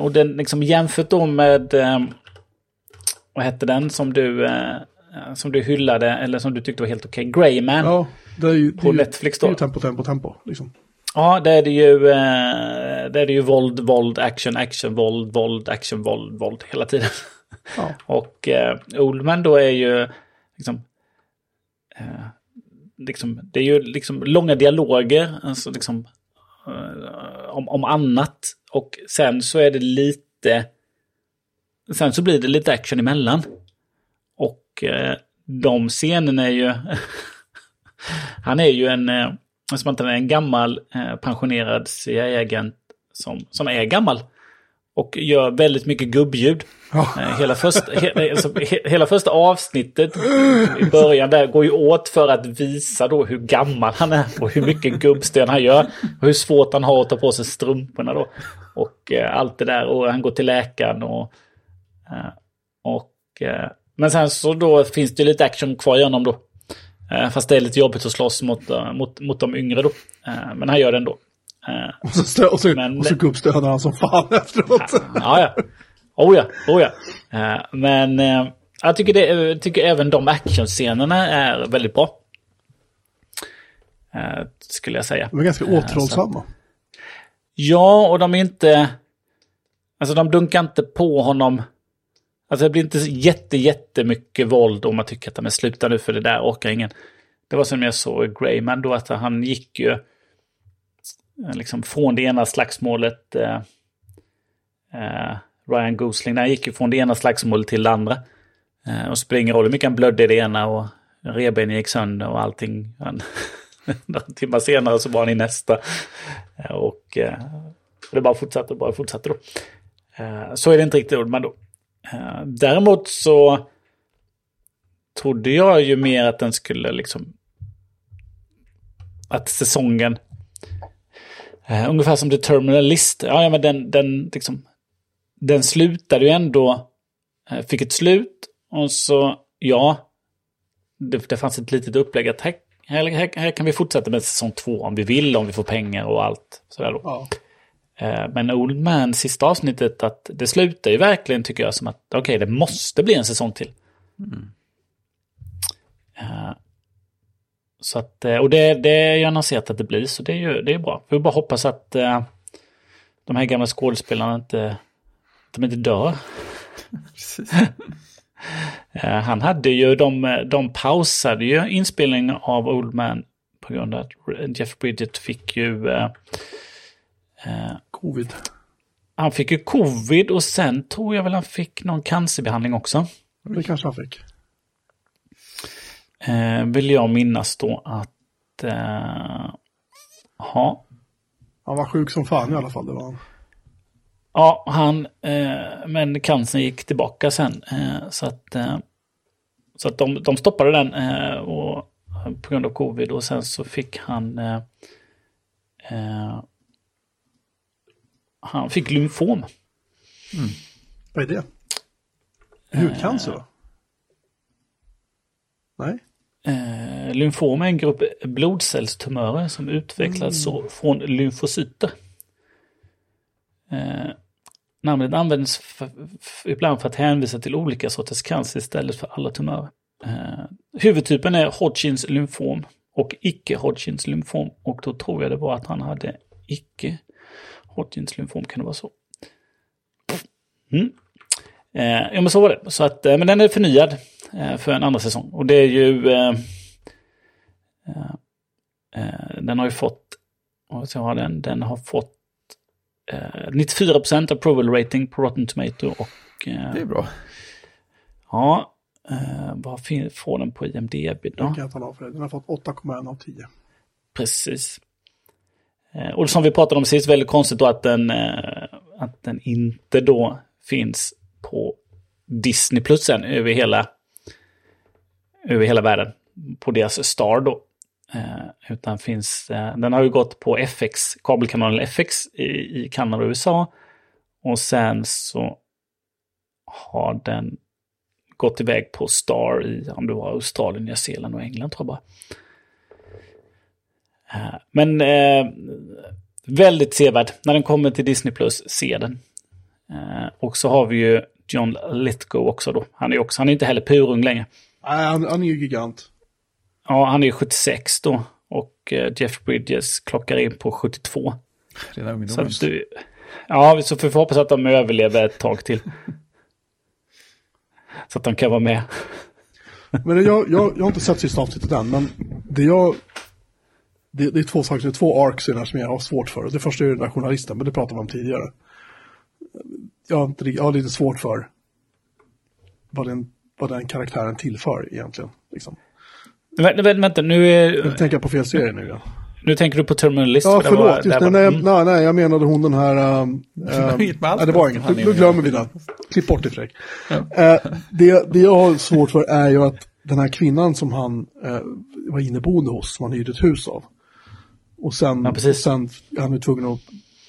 och den liksom jämfört då med, vad hette den som du, som du hyllade, eller som du tyckte var helt okej, Greyman. Ja, det är ju, det På är ju, Netflix Det är då. ju tempo, tempo, tempo. Liksom. Ja, där är det ju, eh, där är det ju våld, våld, action, action, våld, våld, action, våld, våld hela tiden. Ja. Och eh, Oldman då är ju liksom, eh, liksom, det är ju liksom långa dialoger, alltså liksom, eh, om, om annat. Och sen så är det lite... Sen så blir det lite action emellan. Och eh, de scenerna är ju... han är ju en, eh, en gammal eh, pensionerad CIA-agent som, som är gammal. Och gör väldigt mycket gubbljud. Hela, första, he, alltså, he, hela första avsnittet i början där går ju åt för att visa då hur gammal han är och hur mycket gubbsten han gör. Och hur svårt han har att ta på sig strumporna då. Och eh, allt det där. Och han går till läkaren och... Och eh, men sen så då finns det lite action kvar i honom då. Eh, fast det är lite jobbigt att slåss mot, eh, mot, mot de yngre då. Eh, men han gör det ändå. Och så, stö- och så, Men- och så gubbstönar han som fan efteråt. Ja, ja. Oh ja, oh ja. Men jag tycker, det, jag tycker även de actionscenerna är väldigt bra. Skulle jag säga. De är ganska återhållsamma. Ja, och de är inte... Alltså de dunkar inte på honom. Alltså det blir inte jätte, jättemycket våld om man tycker att men är sluta nu för det där orkar ingen. Det var som jag såg i Greyman då att han gick ju eh, liksom från det ena slagsmålet. Eh, eh, Ryan Gosling, han gick ju från det ena slagsmålet till det andra. Eh, och spelar ingen roll hur mycket han blödde i det ena och revbenen gick sönder och allting. Han, några timmar senare så var han i nästa. Eh, och eh, det bara fortsatte och bara fortsatte då. Eh, Så är det inte riktigt Oldman då. Eh, däremot så trodde jag ju mer att den skulle liksom... Att säsongen... eh, Ungefär som The Terminal List. Ja, ja men den, den liksom... Den slutade ju ändå... eh, Fick ett slut. Och så, ja. Det, det fanns ett litet upplägg att här, här, här, här kan vi fortsätta med säsong två om vi vill, om vi får pengar och allt. Sådär då. Ja. Eh, Men Old Man, sista avsnittet, att det slutar ju verkligen tycker jag som att okej, det måste bli en säsong till. Eh, Så att, eh, och det, det är ju annonserat att det blir, så det är ju det är bra. Vi bara hoppas att de här gamla skådespelarna inte, de inte dör. Han hade ju, de, de pausade ju inspelningen av Old Man på grund av att Jeff Bridget fick ju Covid. Han fick ju covid och sen tror jag väl han fick någon cancerbehandling också. Det kanske han fick. Eh, vill jag minnas då att... Eh, ja, Han var sjuk som fan i alla fall. Det var han. ja, han... Eh, men cancern gick tillbaka sen. Eh, så att, eh, så att de, de stoppade den eh, och, på grund av covid och sen så fick han... Eh, eh, han fick lymfom. Vad är det? Hudcancer va? Nej? Eh, lymfom är en grupp blodcellstumörer som utvecklas så från lymfocyter. Eh, namnet används för, ibland för att hänvisa till olika sorters cancer istället för alla tumörer. Eh, huvudtypen är Hodgkins lymfom och icke Hodgkins lymfom. Och då tror jag det var att han hade icke Hodgkins lymfom, kan det vara så? Mm. Eh, ja men så var det. Så att, eh, men den är förnyad eh, för en andra säsong. Och det är ju... Eh, eh, eh, den har ju fått... Vad ska jag ha den? Den har fått eh, 94% approval rating på Rotten Tomato och... Eh, Det är bra. ja, eh, vad får den på IMDB då? Den har fått 8,1 av 10. Precis. Eh, och som vi pratade om sist, väldigt konstigt då att den, eh, att den inte då finns på Disney Plus sen över hela, över hela världen. På deras Star då. Eh, Utan finns, eh, den har ju gått på FX, kabelkanalen FX i, i Kanada och USA. Och sen så har den gått iväg på Star i, om det var Australien, Nya Zeeland och England tror jag bara. Men eh, väldigt sevärd. När den kommer till Disney Plus, se den. Eh, och så har vi ju John Lithgow också då. Han är också, han är inte heller purung längre. Nej, han, han är ju gigant. Ja, han är ju 76 då. Och eh, Jeff Bridges klockar in på 72. Redan Så ungdomen. att du, ja, så får vi hoppas att de överlever ett tag till. Så att de kan vara med. Men jag, jag, jag har inte sett sista avsnittet än, men det jag det, det är två saker, det är två arcs i den här som jag har svårt för. Det första är den där journalisten, men det pratade vi om tidigare. Jag har, inte, jag har lite svårt för vad den, vad den karaktären tillför egentligen. Liksom. Vä vä vänta, nu är... Jag tänker på fel serie nu. Ja. Nu tänker du på Terminalist? Ja, förlåt. var- Just, det nej, var- nej, mm. nej, nej, jag menade hon den här... Um, nej, det var det. inget. Nu nu glömmer vi det. Klipp bort det Fredrik. Eh, det, det jag har svårt för är ju att den här kvinnan som han eh, var inneboende hos, som han hyrde ett hus av. Och sen, Ja, precis. sen är han ju tvungen att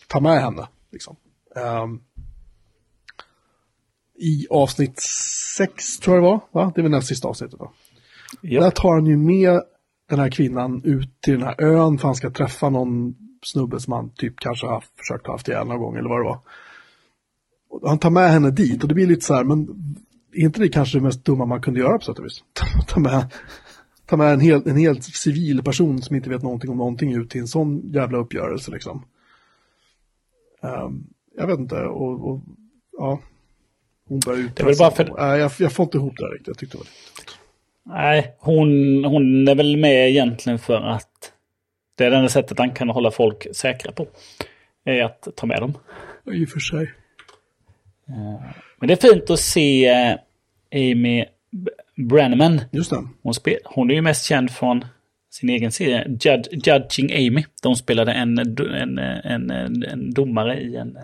ta med henne. Liksom. Ehm, I avsnitt sex tror jag det var, va? Det är väl näst sista avsnittet va? Där Ja. tar han ju med den här kvinnan ut till den här ön för han ska träffa någon snubbe som han typ kanske har försökt ha haft ihjäl någon gång eller vad det var. Och han tar med henne dit och det blir lite så här, men är inte det kanske det mest dumma man kunde göra på sätt och vis? Ta med, ta med en, helt, en helt civil person som inte vet någonting om någonting ut till en sån jävla uppgörelse liksom. Ehm, jag vet inte, och, och ja. Hon börjar ut. är väl bara för- Nej, jag, jag får inte ihop det riktigt, jag tyckte det var Nej, hon, hon är väl med egentligen för att det är det enda sättet han kan hålla folk säkra på. Är att ta med dem. I och för sig. Men det är fint att se eh, Amy B- Brenneman. Just det. Hon, spel, hon är ju mest känd från sin egen serie Jud, Judging Amy. Hon spelade en, en, en, en, domare i en eh,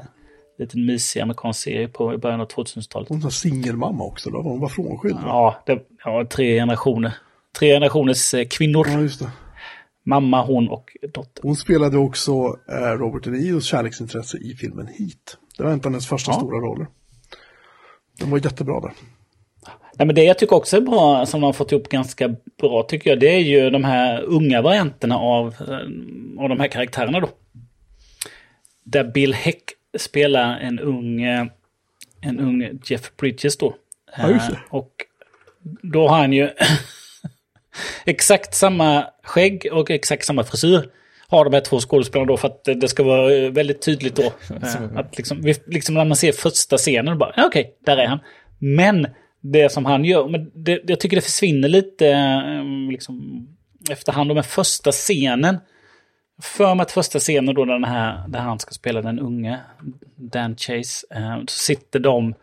liten mysig amerikansk serie på i början av 2000-talet. Hon var singelmamma också då, hon var frånskild. va? Ja, det, ja, tre generationer. Tre generationers eh, kvinnor. Ja, just det. Mamma, hon och dotter. Hon spelade också eh, Robert De Niros kärleksintresse i filmen Heat. Det var en av hennes första Ja. stora roller. Den var jättebra där. Nej, men det jag tycker också är bra, som de har fått ihop ganska bra, tycker jag, det är ju de här unga varianterna av, eh, av de här karaktärerna då. Där Bill Heck spelar en ung, eh, en ung Jeff Bridges då. Ja. Eh, Och då har han ju exakt samma skägg och exakt samma frisyr. Har de här två skådespelarna då för att det ska vara väldigt tydligt då. Att liksom, liksom när man ser första scenen, bara, okej, där är han. Men det som han gör, men det, jag tycker det försvinner lite ehm, liksom, efterhand. Och med första scenen, för mig att första scenen då den här, där han ska spela den unge Dan Chase, eh, så sitter de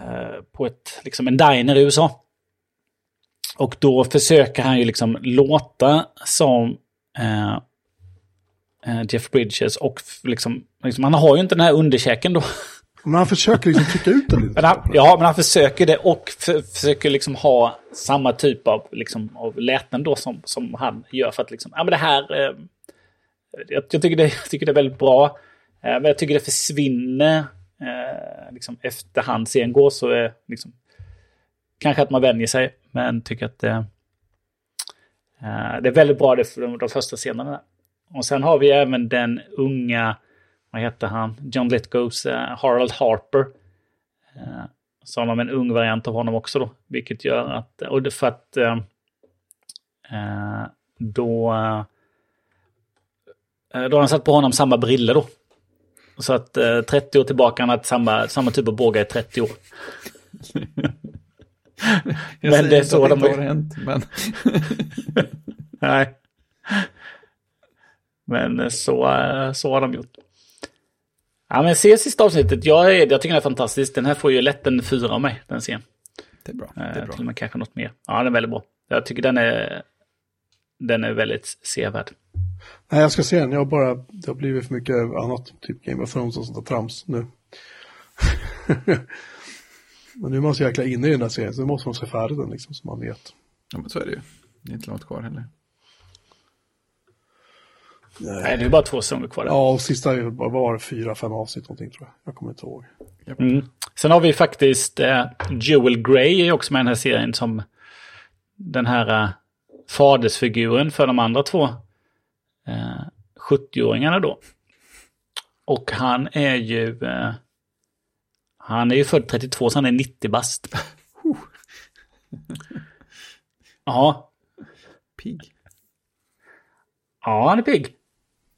eh, på ett, liksom en diner i USA. Och då försöker han ju liksom låta som eh, eh Jeff Bridges och liksom, liksom, han har ju inte den här underkäken då. Men han försöker liksom trycka ut den lite. Men han, ja, men han försöker det och för, försöker liksom ha samma typ av, liksom, av läten då som, som han gör för att liksom, ja men det här, eh, jag, jag, tycker det, jag tycker det är väldigt bra. Eh, men jag tycker det försvinner eh, liksom efterhand serien går så är liksom, kanske att man vänjer sig, men tycker att det, eh, det är väldigt bra det för de, de första scenerna. Och sen har vi även den unga, vad heter han, John Lithgows eh, Harald Harper. Eh, så har de en ung variant av honom också då. Vilket gör att, och det för att eh, då, då har han satt på honom samma briller då. Så att eh, 30 år tillbaka han har haft samma, samma typ av bågar i 30 år. Jag Men det är så att de inte har- hänt, men Nej. Men så, så har de gjort. Ja men se sista avsnittet. Jag, är, jag tycker den är fantastisk. Den här får ju lätt en fyra av mig, den serien. det är bra. Eh, Det är bra. Till och med kanske något mer. Ja, den är väldigt bra. Jag tycker den är, den är väldigt sevärd. Nej, jag ska se den. Jag har bara, det har blivit för mycket annat. Typ Game of Thrones och sånt där trams nu. Men nu är man så jäkla inne i den här serien så nu måste man se färdigt den liksom så man vet. Ja, men så är det ju. Det är inte långt kvar heller. Nej, det är bara två säsonger kvar. där. Ja, och sista bara var fyra, fem avsnitt någonting tror jag. Jag kommer inte ihåg. Mm. Sen har vi faktiskt eh, Joel Grey är också med i den här serien som den här eh, fadersfiguren för de andra två eh, 70-åringarna då. Och han är ju eh, han är ju född 32 så han är 90 bast. ja, Pigg. ja han är pigg.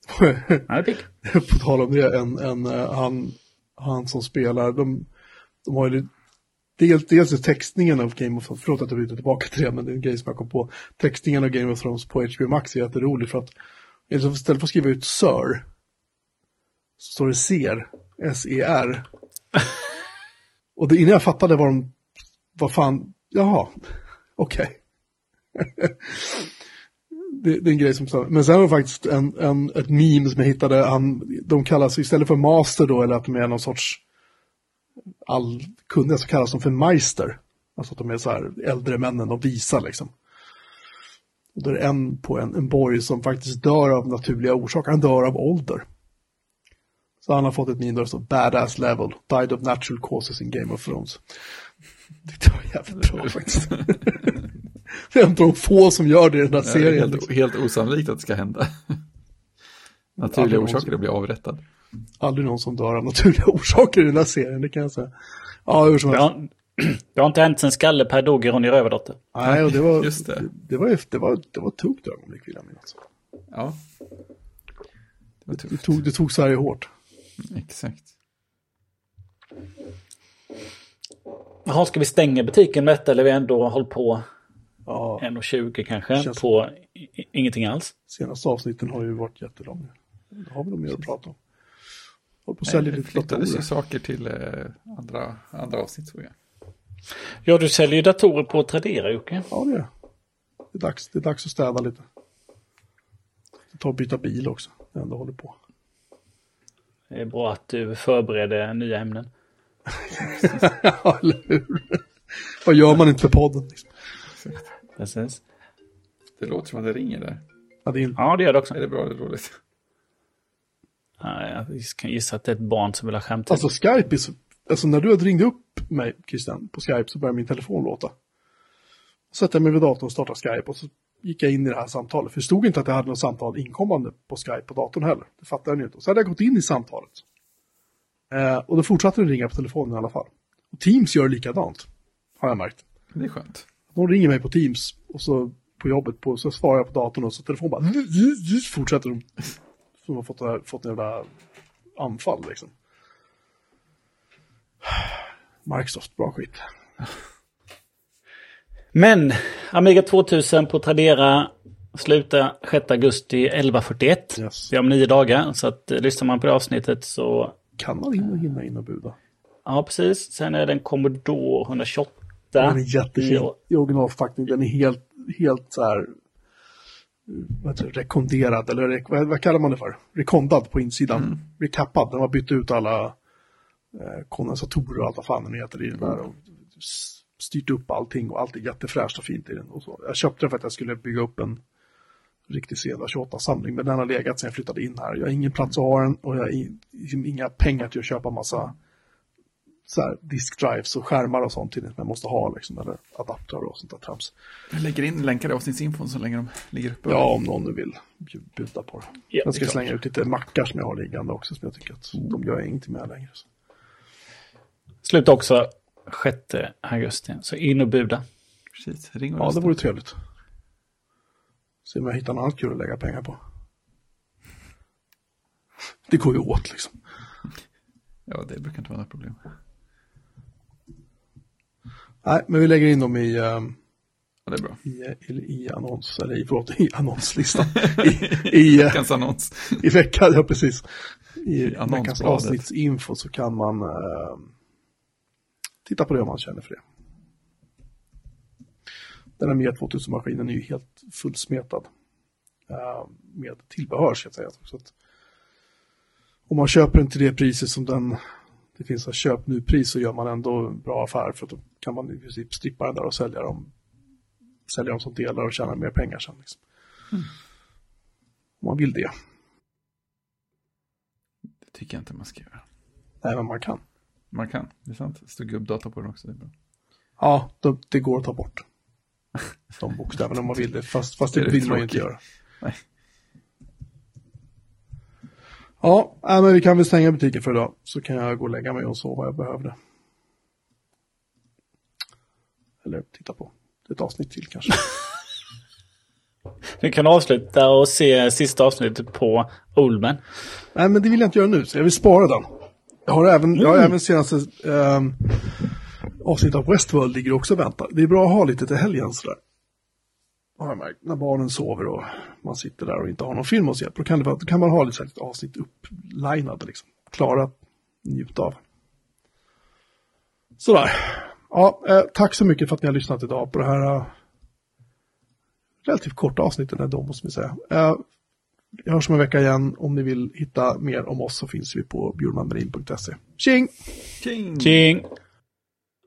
Han är pigg. På tal om det, en, en, eh, han, han som spelar, de, de har ju dels, dels är textningen av Game of Thrones, förlåt att jag byter tillbaka till det, men det är en grej som jag kom på. Textningen av Game of Thrones på HBO Max är jätterolig för att istället för att skriva ut Sir så står det SER, S-E-R. Och det, innan jag fattade vad de, vad fan, jaha, okej. Okay. det, det, är en grej som, men sen var det faktiskt en, en, ett meme som jag hittade, han, de kallas istället för master då, eller att de är någon sorts allkunniga så kallas de för meister. Alltså att de är så här äldre männen, de visar liksom. Och då är det en på en, en borg som faktiskt dör av naturliga orsaker, han dör av ålder. Så han har fått ett minus så badass level, died of natural causes in Game of Thrones. Det var jävligt bra faktiskt. En av de få som gör det i den här serien. Helt, liksom. helt osannolikt att det ska hända. Naturliga orsaker att bli avrättad. Aldrig någon som dör av naturliga orsaker i den här serien, det kan jag säga. Ja, hur som helst. Det har inte hänt sen Skalle Per dog i Ronny Rövardotter. Nej, och det var, Just det. Det, det var, det var, det var ett tungt ögonblick vill jag minnas. Ja. Det, det, tog, det tog Sverige hårt. Exakt. Jaha, ska vi stänga butiken med detta eller vi ändå hållit på ja. 1.20 kanske Känns... på ingenting alls? Senaste avsnitten har ju varit jättelånga. Då har vi nog mer att prata om. Håller på att sälja lite flyttades ju saker till eh, andra, andra avsnitt tror jag. Ja, du säljer datorer på Tradera Jocke. Ja, det är det. Är dags, det är dags att städa lite. Ta och byta bil också. Det ändå håller på. Det är bra att du förbereder nya ämnen. ja, eller hur? Vad gör man inte för podden? Liksom? Precis. Det låter som att det ringer där. Ja, det, är... ja, det gör det också. Är det bra eller dåligt? Ja, jag kan gissa att det är ett barn som vill ha skämt. Alltså Skype är så... Alltså när du hade ringt upp mig, Christian, på Skype så började min telefon låta. Så satte jag mig vid datorn och startade Skype och så gick jag in i det här samtalet. För det stod inte att jag hade något samtal inkommande på Skype på datorn heller. Det fattade jag inte. Så hade jag gått in i samtalet. Eh, och då fortsatte det ringa på telefonen i alla fall. Och Teams gör likadant. Har jag märkt. Det är skönt. De ringer mig på Teams och så på jobbet på, så svarar jag på datorn och så telefonen bara fortsätter de. Så de har fått, fått en jävla anfall liksom. Microsoft, bra skit. Men Amiga 2000 på Tradera slutar 6 augusti 11.41. Yes. Det är om nio dagar. Så att eh, lyssnar man på det avsnittet så... Kan man hinna, hinna in och buda. Ja, precis. Sen är det en Commodore 128. Den är jättefin i originalförpackning. Den är helt, helt så här vad heter rekonderad, eller vad, vad, kallar man det för? Rekondad på insidan. Mm. Recappad, den har bytt ut alla eh, kondensatorer och allt vad fan den heter i den där. Och styrt upp allting och allt är jättefräscht och fint i den. Och så. Jag köpte den för att jag skulle bygga upp en riktig Seda 28-samling, men den har legat sedan jag flyttade in här. Jag har ingen plats att ha den och jag har inga pengar till att köpa massa så här, diskdrives och skärmar och sånt till det som jag måste ha, liksom, eller adaptrar och sånt där trams. Jag lägger in länkar i avsnittsinfon så länge de ligger uppe. Ja, om någon nu vill bjuda på det. Ja, jag ska slänga ut lite mackar som jag har liggande också, som jag tycker att de gör ingenting med längre. Så. Slut också 6 augusti, så in och buda. Precis, ring och Ja, det vore trevligt. Se om jag hittar något annat kul att lägga pengar på. Det går ju åt liksom. Ja, det brukar inte vara något problem. Nej, men vi lägger in dem i, um, ja, det är bra. i, i, i annons, eller i, förlåt, i annonslistan. I, i, veckans annons. I veckan, ja precis. I, I veckans avsnittsinfo så kan man uh, titta på det om man känner för det. Den här Amiga 2000-maskinen är ju helt fullsmetad uh, med tillbehör, ska jag säga. Så att om man köper den till det priset som den det finns ett köp nu-pris så gör man ändå en bra affär för då kan man i princip strippa den där och sälja dem, sälja dem som delar och tjäna mer pengar sen. Liksom. Mm. Om man vill det. Det tycker jag inte man ska göra. Nej, men man kan. Man kan, det är sant. Det står gubbdata på den också. Det är bra. Ja, det, det går att ta bort. De bokstäverna om man vill det, fast, fast det, det vill man ju inte göra. Nej. Ja, men vi kan väl stänga butiken för idag. Så kan jag gå och lägga mig och sova vad jag behövde. Eller titta på ett avsnitt till kanske. Vi kan avsluta och se sista avsnittet på Oldman. Nej, men det vill jag inte göra nu, så jag vill spara den. Jag har även, mm. jag har mm. även senaste... Um, avsnitt av Westworld ligger också och väntar. Det är bra att ha lite till helgen sådär. Har jag märkt. När barnen sover och man sitter där och inte har någon film att se. Då kan, det, då kan man ha lite ett avsnitt upplinade liksom. Klara njuta av. Sådär. Ja, eh, tack så mycket för att ni har lyssnat idag på det här eh, relativt korta avsnittet ändå måste vi säga. Eh, vi hörs om en vecka igen. Om ni vill hitta mer om oss så finns vi på bjurmanmarin.se. Tjing! King. Tjing!